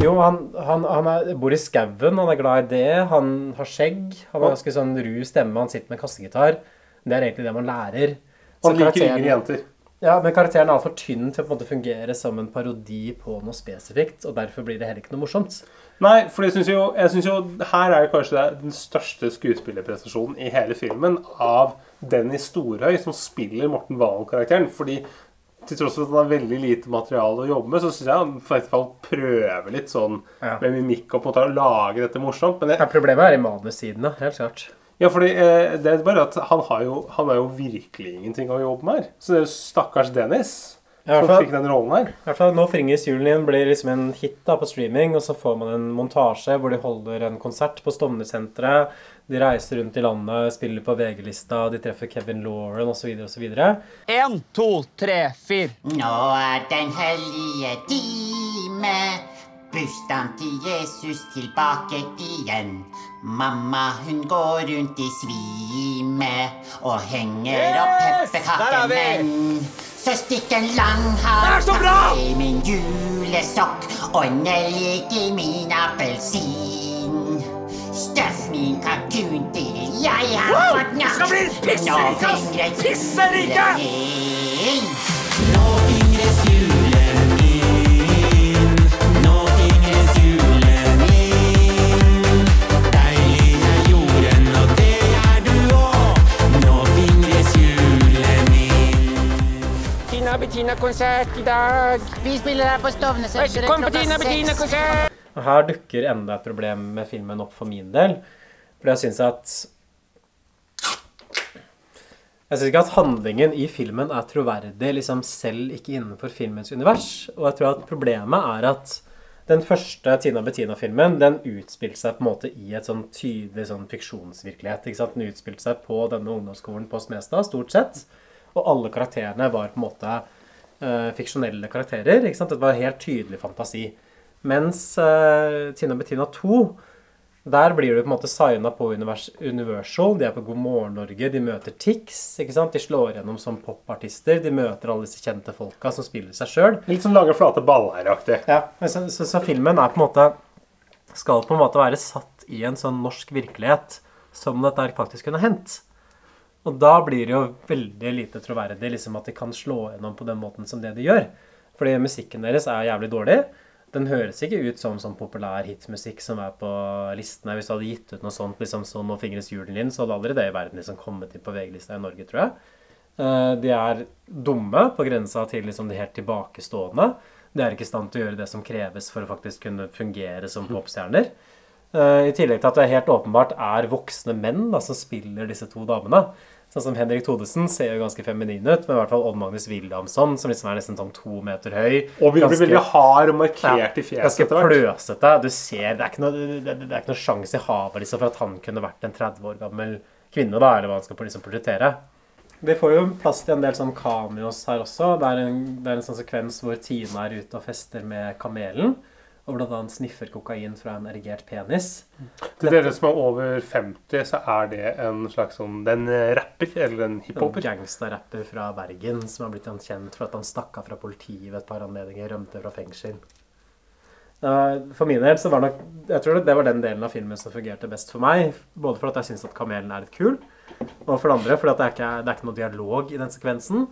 jo, han, han, han er, bor i skauen, han er glad i det, han har skjegg, han har ganske sånn ru stemme, han sitter med kassegitar. Det er egentlig det man lærer. Så Han liker yngre jenter. Ja, men karakteren er altfor tynn til å på en måte fungere som en parodi på noe spesifikt, og derfor blir det heller ikke noe morsomt. Nei, for jeg syns jo, jeg synes jo her er det kanskje den største skuespillerprestasjonen i hele filmen av Dennis Storhøy, som spiller Morten Valen-karakteren. Fordi til tross for at han har veldig lite materiale å jobbe med, så syns jeg han i hvert fall prøver litt sånn Ja. med mimikk og på en måte å lage dette morsomt. Men jeg, Ja, problemet er i manussiden, da, helt klart. ja, fordi eh, det er bare at han har jo Han har jo virkelig ingenting å jobbe med her. Så det er jo stakkars Dennis Ja, som fikk den rollen her. I hvert fall Nå fringes julen igjen blir liksom en hit da på streaming, og så får man en montasje hvor de holder en konsert på Stovner-senteret. De reiser rundt i landet, spiller på VG-lista, de treffer Kevin Lauren osv. osv. En, to, tre, fire. Nå er den hellige time. Bursdagen til Jesus tilbake igjen. Mamma hun går rundt i svime og henger opp er pepperkaker. vi! Men søstikken lang er i min julesokk og nellik i min appelsin. Støff min kalkun det? jeg har Wow! fått Det skal bli nok. pisserike! Pisserike! Nå fingres julen inn. Nå fingres julen inn. Deilig er jorden, og det er du òg. Nå fingres julen inn. Tina Bettina-konsert i dag. Vi spiller her på på klokka Tina seks. Her dukker enda et problem med filmen opp for min del. For jeg syns at Jeg syns ikke at handlingen i filmen er troverdig, liksom selv ikke innenfor filmens univers. Og jeg tror at problemet er at Den første Tina Bettina-filmen den utspilte seg på en måte i et sånn tydelig sånn fiksjonsvirkelighet. ikke sant? Den utspilte seg på denne ungdomsskolen på Smestad, stort sett. Og alle karakterene var på en måte uh, fiksjonelle karakterer. ikke sant? Det var helt tydelig fantasi. Mens uh, Tina Bettina 2 der blir du på en måte signa på Univers Universal. De er på God morgen Norge. De møter Tix. ikke sant? De slår gjennom som popartister. De møter alle disse kjente folka som spiller seg sjøl. Litt sånn lange, flate baller-aktig. Ja, så, så, så filmen er på en måte skal på en måte være satt i en sånn norsk virkelighet som dette faktisk kunne hendt. Og da blir det jo veldig lite troverdig liksom at de kan slå gjennom på den måten som det de gjør. Fordi musikken deres er jævlig dårlig. Den høres ikke ut som sånn populær hitmusikk som er på listene. Hvis du hadde gitt ut noe sånt liksom så nå fingres julen din, så hadde aldri det i verden liksom kommet inn på VG-lista i Norge, tror jeg. Eh, De er dumme på grensa til liksom det helt tilbakestående. De er ikke i stand til å gjøre det som kreves for å faktisk kunne fungere som popstjerner. Eh, I tillegg til at det helt åpenbart er voksne menn da, som spiller disse to damene. Sånn som Henrik Thodesen ser jo ganske feminin ut, men i hvert fall Odd Magnus Williamson, som liksom er nesten sånn to meter høy. Og blir Ganske- veldig hard og markert i fjeset Ganske pløsete. Du ser, det er ikke noe, det, det er ikke noe sjanse i havet liksom, for at han kunne vært en 30 år gammel kvinne, da, eller hva han skal liksom portrettere. Vi får jo plass til en del sånn cameos her også. Det er en, det er en sånn sekvens hvor Tina er ute og fester med kamelen. Og annet sniffer kokain fra en erigert penis. Til dere som er over 50, så er det en slags sånn Det er en rapper, eller en En hiphoper. gangsterrapper fra Bergen som har blitt kjent for at han stakk av fra politiet ved et par anledninger, rømte fra fengsel. For min del så var nok Jeg tror det var den delen av filmen som fungerte best for meg. Både for at jeg syns at kamelen er litt kul, og for det andre fordi det er ikke, det er ikke noe dialog i den sekvensen.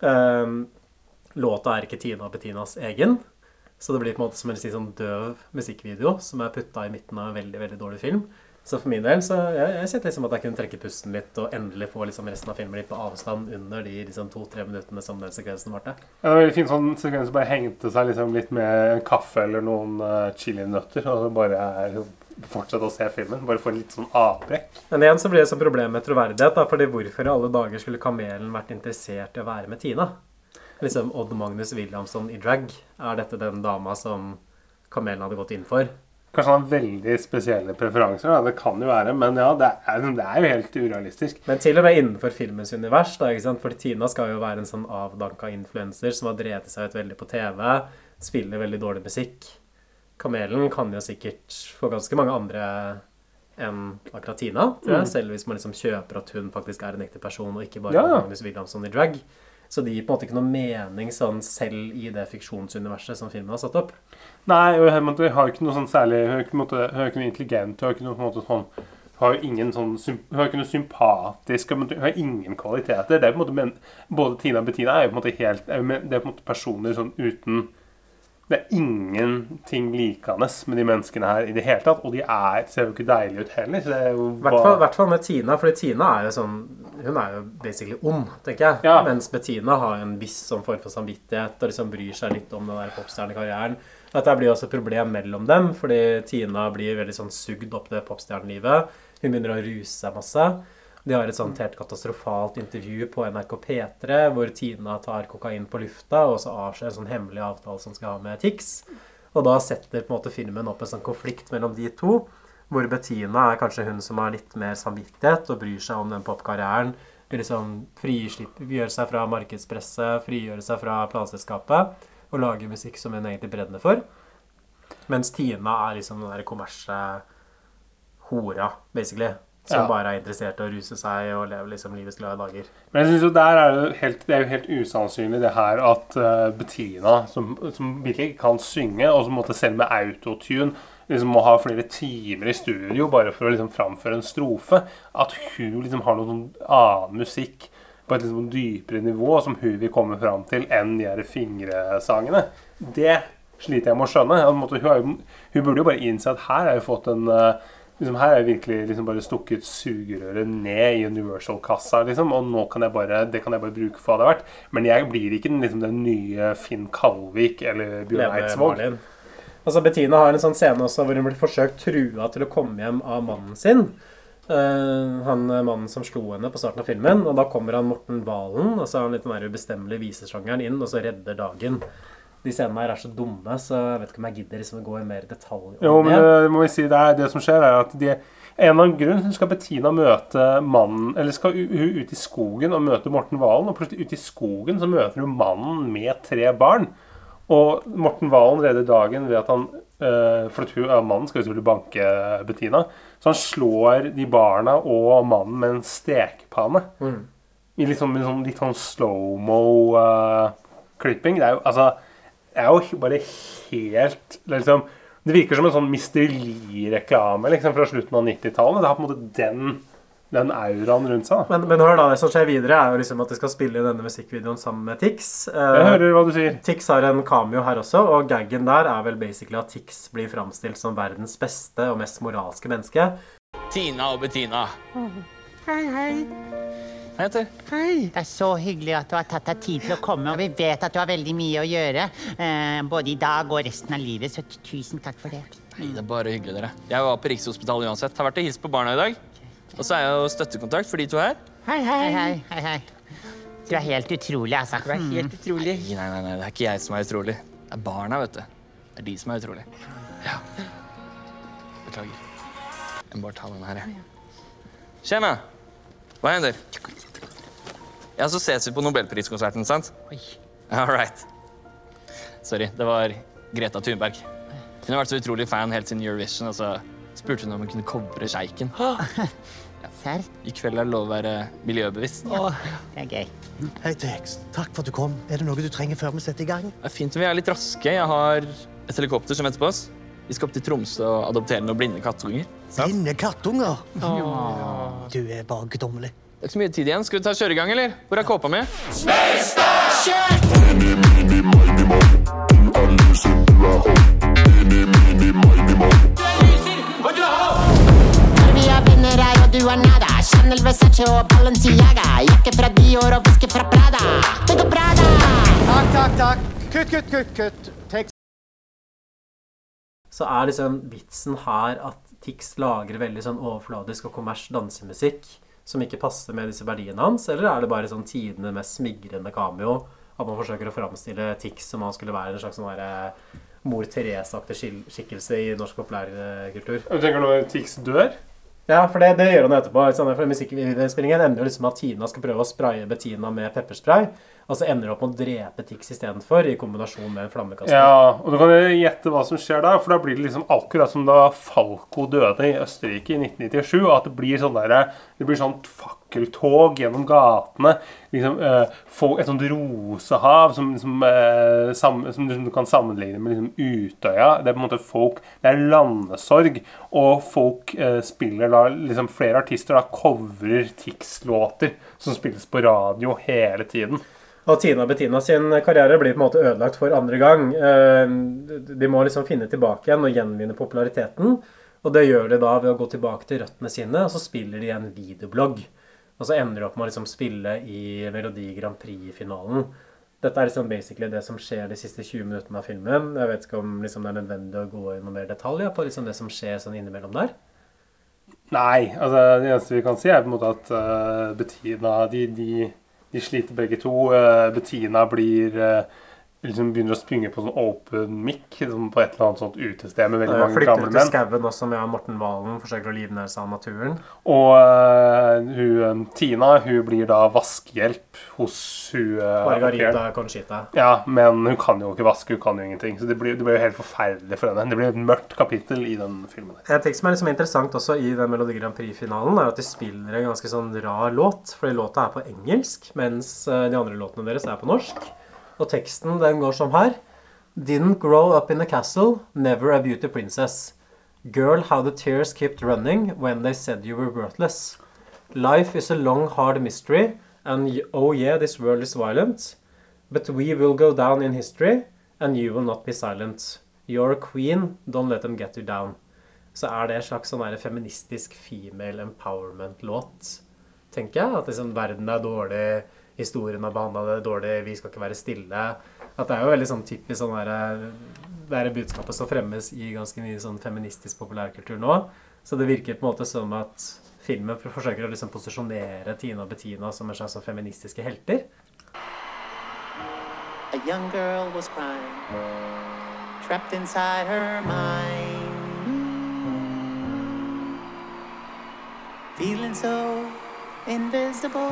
Um, låta er ikke Tina og Bettinas egen, så det blir på en måte som en sånn døv musikkvideo som er putta i midten av en veldig veldig dårlig film. Så for min del så jeg, jeg kjente liksom at jeg kunne trekke pusten litt og endelig få liksom resten av filmen litt på avstand under de liksom to-tre minuttene som den sekvensen varte. Ja, det var veldig fin sånn sekvens som bare hengte seg liksom litt med en kaffe eller noen uh, chilinøtter, og det bare er fortsette å se filmen. Bare få litt sånn avbrekk. Men igjen så blir det så problem med troverdighet, da, fordi hvorfor i alle dager skulle Kamelen vært interessert i å være med Tina? Liksom Odd Magnus Williamson i drag. Er dette den dama som Kamelen hadde gått inn for? Kanskje han har veldig spesielle preferanser, da. det kan jo være, men ja, det er, det er jo helt urealistisk. Men til og med innenfor filmens univers, da, ikke sant? for Tina skal jo være en sånn avdanka influenser som har drevet seg ut veldig på TV, spiller veldig dårlig musikk. Kamelen kan jo sikkert få ganske mange andre enn akkurat Tina, tror jeg, Mm. selv hvis man liksom kjøper at hun faktisk er en ekte person, og ikke bare ja. Magnus Williamson i drag. Så det gir på en måte ikke noe mening sånn selv i det fiksjonsuniverset som filmen har satt opp. Nei, hun har jo ikke noe sånn særlig Hun er ikke, noe intelligent. Hun har ikke noe, på en måte, sånn har jo ingen sånn Hun har ikke noe sympatisk Hun har ingen kvaliteter. Det er på en måte men, Både Tina og Bettina er jo på en måte helt Det er på en måte personer sånn uten Det er ingenting likende med de menneskene her i det hele tatt. Og de er, ser jo ikke deilige ut heller. Er I hvert fall, hvert fall med Tina, fordi Tina er jo sånn Hun er jo basically ond, tenker jeg. Mens Bettina har en viss sånn form for samvittighet og liksom bryr seg litt om den der popstjernekarrieren. Dette blir også et problem mellom dem, fordi Tina blir veldig sånn sugd opp det popstjernelivet. Hun begynner å ruse seg masse. De har et sånt helt katastrofalt intervju på NRK P3 hvor Tina tar kokain på lufta og så avskjer en sånn hemmelig avtale som skal ha med Tix. Og da setter på en måte filmen opp en sånn konflikt mellom de to. Hvor Bettina er kanskje hun som har litt mer samvittighet og bryr seg om den popkarrieren. Vil liksom frigjøre seg fra markedspresset, frigjøre seg fra planselskapet og lage musikk som hun egentlig brenner for. Mens Tina er liksom den der kommersielle hora, basically. Som Ja. bare er interessert i å ruse seg og leve liksom livets glade dager. Men jeg synes jo der er det, helt, det er jo helt usannsynlig det her at uh, Bettina, som, som virkelig ikke kan synge, og som måtte selv med autotune liksom må ha flere timer i studio bare for å liksom framføre en strofe, at hun liksom har noe sånn annen musikk på et liksom dypere nivå som hun vil komme fram til enn de her fingresangene. Det sliter jeg med å skjønne. Hun, jo, hun burde jo bare innse at her har hun fått en eh, liksom Her har jeg virkelig liksom bare stukket sugerøret ned i Universal-kassa, liksom, og nå kan jeg bare, det kan jeg bare bruke for hva det er verdt. Men jeg blir ikke den, liksom, den nye Finn Kalvik eller Bjørn Eidsvåg. Altså Bettina har en sånn scene også hvor hun blir forsøkt trua til å komme hjem av mannen sin. Uh, han mannen som slo henne på starten av filmen. Og da kommer han Morten Valen, og så er han litt den ubestemmelige visesjangeren inn, og så redder dagen. De scenene her er så dumme, så jeg vet ikke om jeg gidder liksom å gå i mer detalj om Jo, men det. må vi si, det, er, det som skjer, er at de, en eller annen grunn skal Bettina møte mannen Eller skal hun ut i skogen og møte Morten Valen, og plutselig ute i skogen så møter hun mannen med tre barn. Og Morten Valen redder dagen ved at han eh, For at hun, ja, mannen skal jo selvfølgelig banke Bettina. Så han slår de barna og mannen med en stekepanne. Mm. I litt sånn, sånn, litt sånn slow-mo-klipping. det er jo altså er jo bare helt liksom, det virker som en sånn Mr. Lee-reklame liksom, fra slutten av 90-tallet. Det har på en måte den, den auraen rundt seg. Men, men hør da, det som skjer videre, er jo liksom at de skal spille denne musikkvideoen sammen med Tix. Eh, Jeg hører hva du sier. Tix har en cameo her også, og gaggen der er vel basically at Tix blir framstilt som verdens beste og mest moralske menneske. Tina og Bettina. Hei, hei. Hei, Etter. Hei. Det er så hyggelig at du har tatt deg tid til å komme. Og vi vet at du har veldig mye å gjøre, eh, både i dag og resten av livet, så tusen takk for det. Nei, det er bare hyggelig, dere. Jeg var på Rikshospitalet uansett. Har vært og hilst på barna i dag. Og så er jeg jo støttekontakt for de to her. Hei, hei. hei, hei, hei. Du er helt utrolig, altså. Du er helt utrolig. Nei, nei, nei, det er ikke jeg som er utrolig. Det er barna, vet du. Det er de som er utrolig. Ja. Beklager. Jeg må bare ta den her, jeg. Tjena! Hva hender? Ja, så ses vi på Nobelpriskonserten, sant? All right. Sorry, det var Greta Thunberg. Hun har vært så utrolig fan helt siden Eurovision, og så spurte hun om hun kunne covre sjeiken. I kveld er det lov å være miljøbevisst. Det er gøy. Hei, Tex. Takk for at du kom. Er det noe du trenger før vi setter i gang? Det er fint om vi er litt raske. Jeg har et helikopter som venter på oss. Vi skal opp til Tromsø og adoptere noen blinde kattunger. Blinde kattunger? Åh. Du er bare guddommelig. Det er ikke så mye tid igjen. Skal vi ta kjøregang, eller? Hvor er kåpa mi? Vi venner her, og du er nada. Chanel, Versace og Balenciaga. Jakke fra Dior og væske fra Prada. Det går bra, da. Takk, takk, takk. Kutt, kutt, kutt, kutt. Tex. Så er liksom vitsen her at Tix lager veldig sånn overfladisk og kommers dansemusikk som ikke passer med disse verdiene hans, eller er det bare sånn tidene mest smigrende cameo at man forsøker å framstille Tix som han skulle være en slags sånn derre mor Therese-aktig skikkelse i norsk populærkultur? Du tenker når Tix dør? Ja, for det, det gjør han etterpå. Sånn, for Musikkvideoinnspillingen ender jo liksom med at Tina skal prøve å spraye Bettina med pepperspray, og så ender det opp med å drepe Tix istedenfor, i kombinasjon med en flammekaster. Ja, og du kan gjette hva som skjer da, for da blir det liksom akkurat som da Falco døde i Østerrike i 1997, at det blir sånn der, det blir sånn fakkeltog gjennom gatene, liksom eh, et sånt rosehav som, liksom, eh, sam, som liksom du kan sammenligne med liksom Utøya. Det er på en måte folk, det er landesorg, og folk eh, spiller da, liksom flere artister da covrer Tix-låter som spilles på radio hele tiden. Og Tina og Bettina sin karriere blir på en måte ødelagt for andre gang. Eh, De må liksom finne tilbake igjen og gjenvinne populariteten. Og det gjør de da ved å gå tilbake til røttene sine, og så spiller de en videoblogg. Og så ender de opp med å liksom spille i Melodi Grand Prix-finalen. Dette er liksom basically det som skjer de siste 20 minuttene av filmen. Jeg vet ikke om liksom det er nødvendig å gå i noe mer detaljer på liksom det som skjer sånn innimellom der. Nei, altså det eneste vi kan si er på en måte at uh, Bettina de, de, de sliter begge to. Eh, Bettina blir eh, liksom begynner å springe på sånn open mic liksom på et eller annet sånt utested med veldig mange Flytter gamle ut i menn. skauen også med Morten Valen, forsøker å livnære seg av naturen. Og uh, hun, eh, Tina hun blir da vaskehjelp hos hun Margarita au. Conchita. Ja, men hun kan jo ikke vaske, hun kan jo ingenting. Så det blir, det blir jo helt forferdelig for henne. Det blir et mørkt kapittel i den filmen. En ting som er liksom interessant også i den Melodi Grand Prix-finalen, er at de spiller en ganske sånn rar låt. Fordi låta er på engelsk, mens de andre låtene deres er på norsk. Og teksten den går som her. Didn't grow up in a castle, never a beauty princess. Girl, how the tears kept running when they said you were worthless. Life is a long, hard mystery, and oh yeah, this world is violent. But we will go down in history, and you will not be silent. You're a queen, don't let them get you down. Så er det en slags sånn feministisk female empowerment-låt, tenker jeg. At liksom verden er dårlig, historien har behandla det dårlig, vi skal ikke være stille. At det er jo veldig sånn typisk sånn derre Det er budskapet som fremmes i ganske mye sånn feministisk populærkultur nå. Så det virker på en måte som at filmen forsøker å liksom posisjonere Tina og Bettina som en slags sånn feministiske helter. a young girl was crying, trapped inside her mind. Feeling so invisible.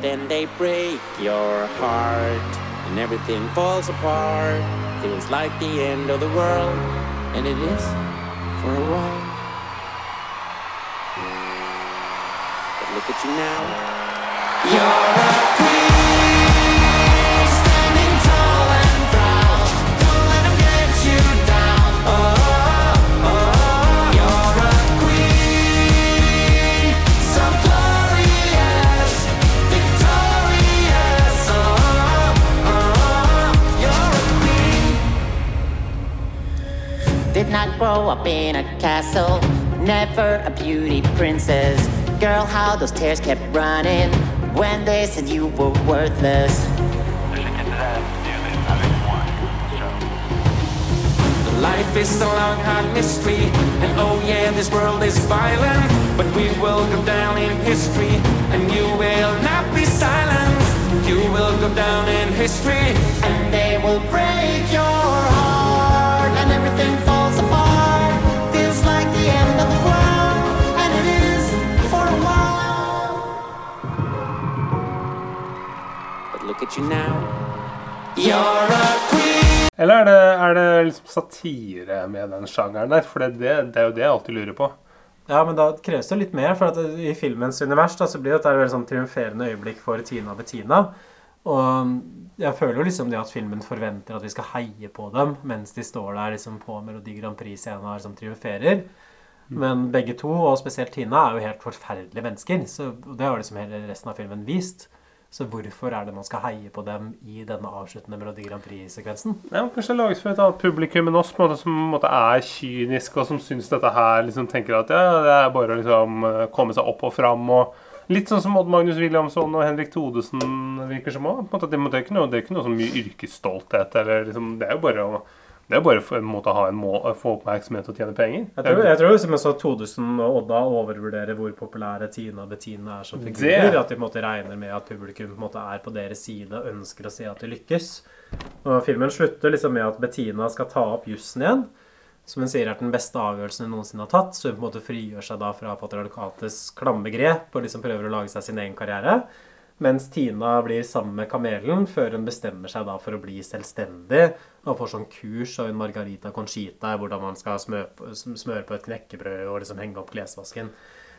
Then they break your heart and everything falls apart. Feels like the end of the world, and it is for a while. But look at you now. You're grow up in a castle, never a beauty princess. Girl, how those tears kept running when they said you were worthless. Life is a long, hard mystery, and oh yeah, this world is violent. But we will go down in history, and you will not be silenced. You will go down in history, Eller er det, er det liksom satire med den sjangeren der? For det, det, det er jo det jeg alltid lurer på. Ja, men da kreves det litt mer, for at i filmens univers da, så blir dette et veldig sånn triumferende øyeblikk for Tina og Bettina. Og jeg føler jo liksom det at filmen forventer at vi skal heie på dem mens de står der liksom på Melodi Grand Prix-scenen og liksom triumferer. Men begge to, og spesielt Tina, er jo helt forferdelige mennesker. Så og det har liksom hele resten av filmen vist. Så hvorfor er det man skal heie på dem i denne avsluttende Melodi Grand Prix-sekvensen? Ja, kanskje lages for et annet publikum enn oss, på en måte, som på en måte er kynisk, og som syns dette her liksom tenker at ja, det er bare å liksom eh, komme seg opp og fram. og Litt sånn som Odd Magnus Williamson og Henrik Thodesen virker som òg. Det, er ikke noe- det er ikke noe så mye yrkesstolthet. Eller liksom, det er jo bare å det er bare for en måte å ha en må, få oppmerksomhet og tjene penger. Jeg tror, jeg tror som også at Todesen og Odda overvurderer hvor populære Tina og Bettina er som figurer. Det- At de på en måte regner med at publikum på en måte er på deres side og ønsker å se at de lykkes. Og Filmen slutter liksom med at Bettina skal ta opp jussen igjen. Som hun sier er den beste avgjørelsen hun noensinne har tatt. Så hun på en måte frigjør seg da fra patriarkatets klamme grep og liksom prøver å lage seg sin egen karriere. Mens Tina blir sammen med kamelen før hun bestemmer seg da for å bli selvstendig og får sånn kurs av en Margarita Conchita hvordan man skal smøre smøre på et knekkebrød og liksom henge opp klesvasken.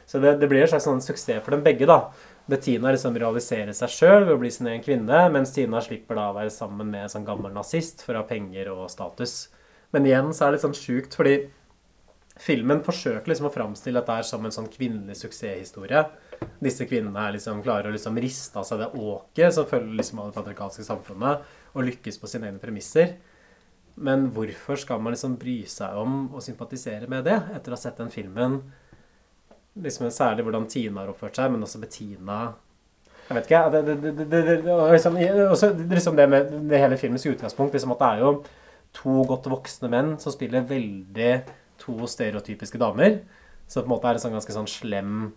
Så det, det blir en slags sånn suksess for dem begge. da. Bettina liksom realiserer seg sjøl ved å bli sin egen kvinne, mens Tina slipper da å være sammen med en sånn gammel nazist for å ha penger og status. Men igjen så er det litt sånn sjukt, fordi filmen forsøker liksom å framstille dette som en sånn kvinnelig suksesshistorie. Disse kvinnene liksom klarer å liksom riste av seg det åket som følger liksom av det patriarkalske samfunnet, og lykkes på sine egne premisser. Men hvorfor skal man liksom bry seg om å sympatisere med det etter å ha sett den filmen? Liksom Særlig hvordan Tina har oppført seg, men også Bettina Jeg vet ikke. Det, det, det, og liksom, også liksom det med det hele filmens utgangspunkt, liksom at det er jo to godt voksne menn som spiller veldig to stereotypiske damer. Så på en måte er det sånn ganske sånn slem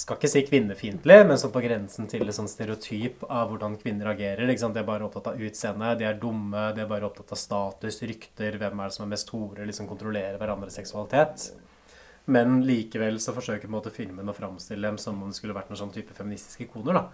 skal ikke si kvinnefiendtlig, men sånn på grensen til et sånn stereotyp av hvordan kvinner agerer. Sant? De er bare opptatt av utseende, de er dumme, de er bare opptatt av status, rykter, hvem er det som er mest hore, liksom kontrollere hverandres seksualitet. Men likevel så forsøker på en måte filmen å framstille dem som om det skulle vært noen sånn type feministiske ikoner. da.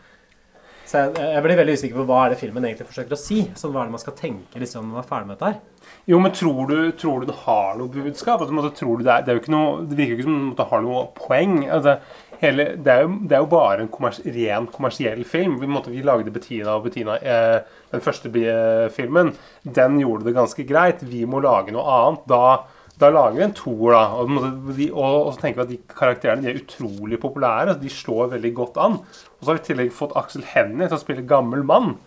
Så jeg, blir veldig usikker på hva er det filmen egentlig forsøker å si. Sånn, hva er det man skal tenke liksom, når man er ferdig med dette her? Jo, men tror du, tror du det har noe budskap? Altså, måte, det, er, det, er noe, det virker jo ikke som det har noe poeng. Altså, hele, det, er jo, det er jo bare en kommers, ren kommersiell film. Vi, måtte, vi lagde Bettina og Bettina eh, den første eh, filmen. Den gjorde det ganske greit. Vi må lage noe annet. Da, da lager vi en toer, da. Og, de, og, og så tenker vi at de karakterene de er utrolig populære. De slår veldig godt an. Og så har vi i tillegg fått Aksel Hennie til å spille gammel mann.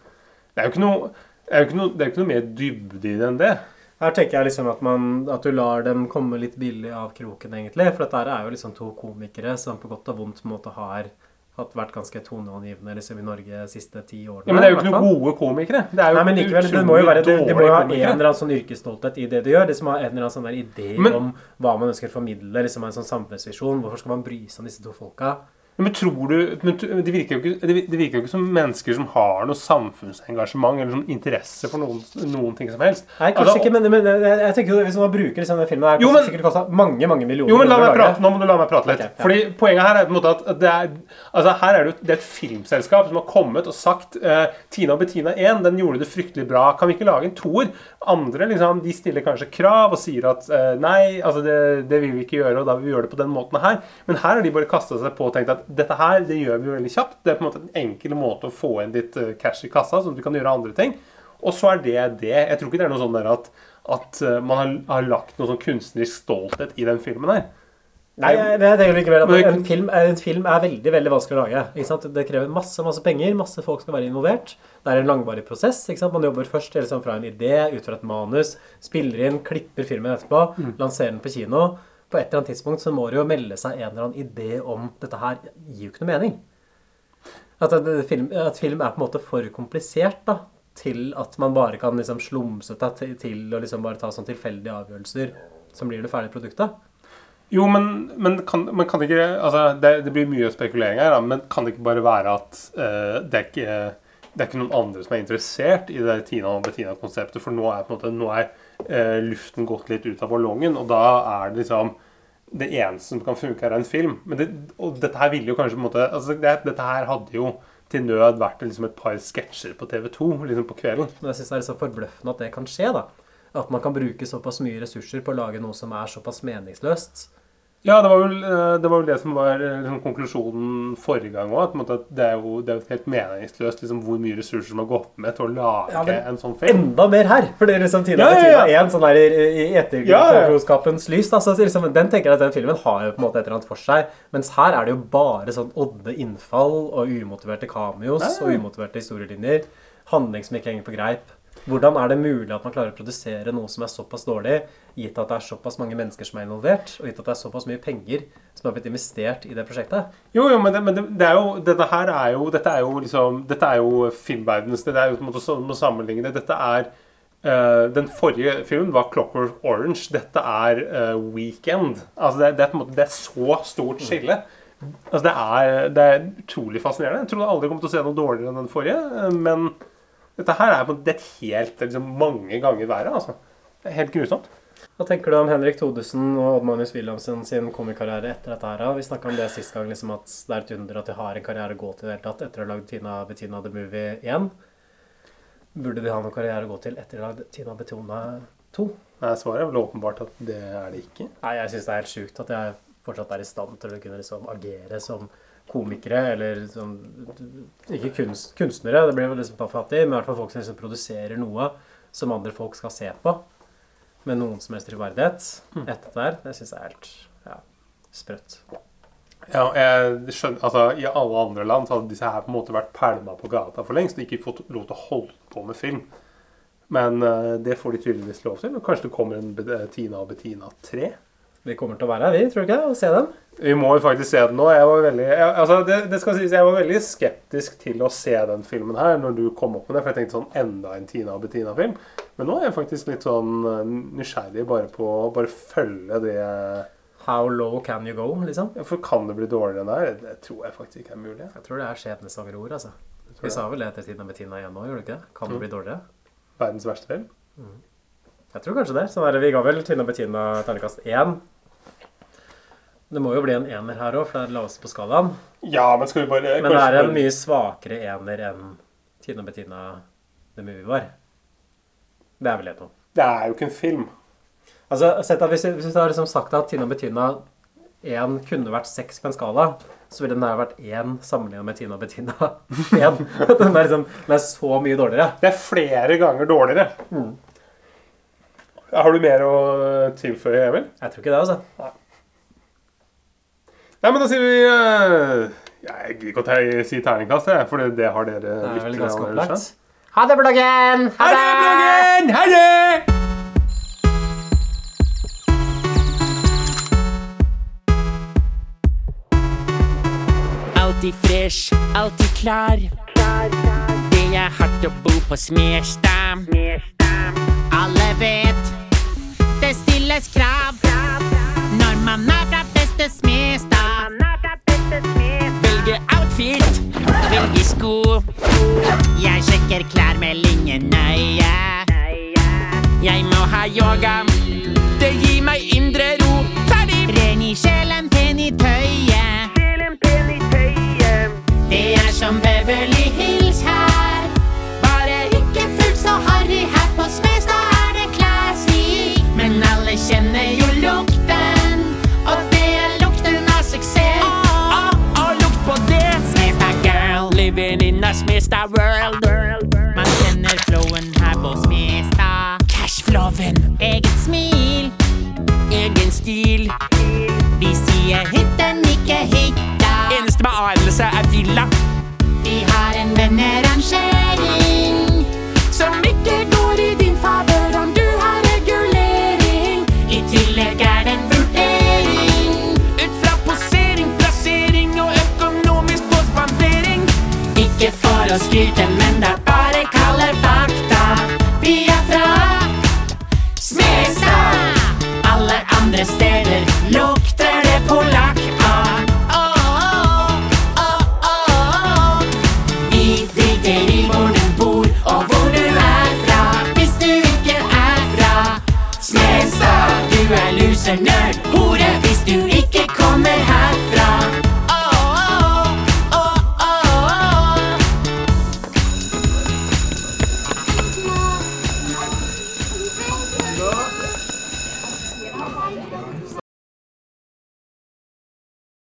Det er jo ikke noe, er jo ikke noe, det er jo ikke noe mer dybde i det enn det. Her tenker jeg liksom at, man, at du lar dem komme litt billig av kroken, egentlig. For dette er jo liksom to komikere som på godt og vondt måte har hatt vært ganske toneangivende liksom, i Norge de siste ti årene. Ja, men det er jo ikke noen gode komikere. Det er jo Nei, men likevel, det må jo være, det, det må jo ha en eller annen sånn yrkesstolthet i det du gjør. Det som har en eller annen sånn der idé Men- om hva man ønsker å formidle, liksom en sånn samfunnsvisjon. Hvorfor skal man bry seg om disse to folka? Men tror du men, det, virker jo ikke, det virker jo ikke som mennesker som har noe samfunnsengasjement eller sånn interesse for noen, noen ting som helst. Nei, kanskje Altså, ikke, men, men jeg, tenker jo hvis man bruker liksom den filmen her, Jo, men- sikkert kosta mange mange millioner. Jo, men la meg prate, Nå må du la meg prate litt. Okay, ja. Fordi Poenget her er på en måte at det er altså her er det, det er et filmselskap som har kommet og sagt uh, Tina og Bettina 1 den gjorde det fryktelig bra. Kan vi ikke lage en toer? Andre liksom, de stiller kanskje krav og sier at uh, nei, altså det, det vil vi ikke gjøre, og da vil vi gjøre det på den måten her. Men her har de bare kasta seg på og tenkt at dette her det gjør vi veldig kjapt. Det er på en måte en enkel måte å få inn litt eh, cash i kassa, sånn at du kan gjøre andre ting. Og så er det det. Jeg tror ikke det er noe sånn der at, at eh, man har, har lagt noe sånn kunstnerisk stolthet i den filmen her. Nei, jeg, jeg tenker likevel at en film, en film er veldig veldig vanskelig å lage. Ikke sant? Det krever masse masse penger, masse folk skal være involvert. Det er en langvarig prosess. Ikke sant? Man jobber først liksom, fra en idé, ut fra et manus, spiller inn, klipper filmen etterpå, Mm. lanserer den på kino. På et eller annet tidspunkt så må det jo melde seg en eller annen idé om dette her gir jo ikke noe mening. At, at, film, at film er på en måte for komplisert da, til at man bare kan liksom slumse seg til, til å liksom bare ta sånn tilfeldige avgjørelser som blir det ferdige produktet. Jo, men, men, kan, men kan det ikke altså, det, det blir mye spekulering her, da, men kan det ikke bare være at uh, det, er ikke, det er ikke noen andre som er interessert i det Tina og Bettina-konseptet? For nå er, måte, nå er eh, luften gått litt ut av ballongen, og da er det liksom Det eneste som kan funke, er en film. Men det, og dette her ville jo kanskje på en måte altså, det, Dette her hadde jo til nød vært liksom et par sketsjer på TV2 liksom på kvelden. Men jeg syns det er så forbløffende at det kan skje. da. At man kan bruke såpass mye ressurser på å lage noe som er såpass meningsløst. Ja, det var vel eh, det, var vel det som var eh, liksom, konklusjonen forrige gang òg. At det er jo det er helt meningsløst liksom, hvor mye ressurser som har gått med til å lage Ja, en sånn film. Enda mer her! For det er liksom Tina Ja, ja, ja. Bettina er en sånn der i, Ja, ja. etterpåklokskapens lys. Da, så liksom, den tenker jeg at den filmen har jo på en måte et eller annet for seg. Mens her er det jo bare sånn odde innfall og umotiverte cameos Ja, ja. og umotiverte historielinjer. Handling som ikke henger på greip. Hvordan er det mulig at man klarer å produsere noe som er såpass dårlig, gitt at det er såpass mange mennesker som er involvert, og gitt at det er såpass mye penger som har blitt investert i det prosjektet? Jo, jo, men, det, men det, er jo, dette her er jo Dette er jo liksom Dette er jo filmverdens Det er jo på en måte å sammenligne det. Dette er uh, Den forrige filmen var 'Clockwork Orange'. Dette er uh, 'Weekend'. Altså det, det, er på en måte Det er så stort skille. Altså det er, det er utrolig fascinerende. Jeg trodde aldri kom til å se noe dårligere enn den forrige. eh, Men dette her er på det helt liksom, mange ganger verre. Altså. Det er helt grusomt. Hva tenker du om Henrik Thodesen og Odd Magnus Wilhelmsen sin komikarriere etter dette her? Vi snakka om det sist gang, liksom at det er et under at de har en karriere å gå til i det hele tatt etter å ha lagd Tina Bettina The Movie 1. Burde de ha noen karriere å gå til etter å ha lagd Tina Bettina 2? Nei, Svaret er vel åpenbart at det er det ikke. Nei, jeg syns det er helt sjukt at jeg fortsatt er i stand til å kunne liksom agere som komikere, eller som Ikke kunst, kunstnere, det blir vel liksom fattig, men i hvert fall folk som liksom produserer noe som andre folk skal se på, med noen som helst troverdighet. Etter det der, det syns jeg er helt ja, sprøtt. Ja, jeg skjønner, altså I alle andre land så hadde disse her på en måte vært pælma på gata for lengst og ikke fått lov til å holde på med film. Men uh, det får de tydeligvis lov til. og Kanskje det kommer en Bettina og Bettina 3? Vi kommer til å være her, vi, tror du ikke? Og se den. Vi må jo faktisk se den nå. Jeg var veldig, jeg, altså det, det skal sies, jeg var veldig skeptisk til å se den filmen her når du kom opp med det. For jeg tenkte sånn enda en Tina og Bettina-film. Men nå er jeg faktisk litt sånn eh, nysgjerrig bare på å bare følge det How low can you go, liksom? Ja, For kan det bli dårligere enn det her? Det tror jeg faktisk ikke er mulig. Jeg tror det er skjebnesvangre ord, altså. Vi sa vel det etter Tina Bettina igjen nå, gjorde du ikke det? Kan det Mm. bli dårligere? Verdens verste film? Jeg tror kanskje det. Sånn der, vi ga vel Tina Bettina terningkast én. Det må jo bli en ener her òg, for det er lavest på skalaen. Ja, men skal vi bare Men det er en mye svakere ener enn Tina Bettina The Movie var. Det er vel det nå. Det er jo ikke en film. Altså, sett at hvis, hvis vi har liksom sagt at Tina Bettina 1 kunne vært 6 på en skala, så ville den her vært 1 sammenlignet med Tina Bettina 1. Den er, liksom, den er så mye dårligere. Det er flere ganger dårligere. Mm. Har du mer å tilføye, Emil? Jeg tror ikke det, altså. Nei, men da sier vi uh, Jeg gidder ikke å si terningkast, jeg, for det har dere Det lyttere ganske opplagt. Ha det, bloggen! Ha det, bloggen! Ha det! Alltid fresh, alltid klar. Det er hardt å bo på Smestad. Alle vet stilles krav når man er fra beste smestad. Velge outfit, velge sko. Jeg sjekker klær med linje nøye. Jeg må ha yoga.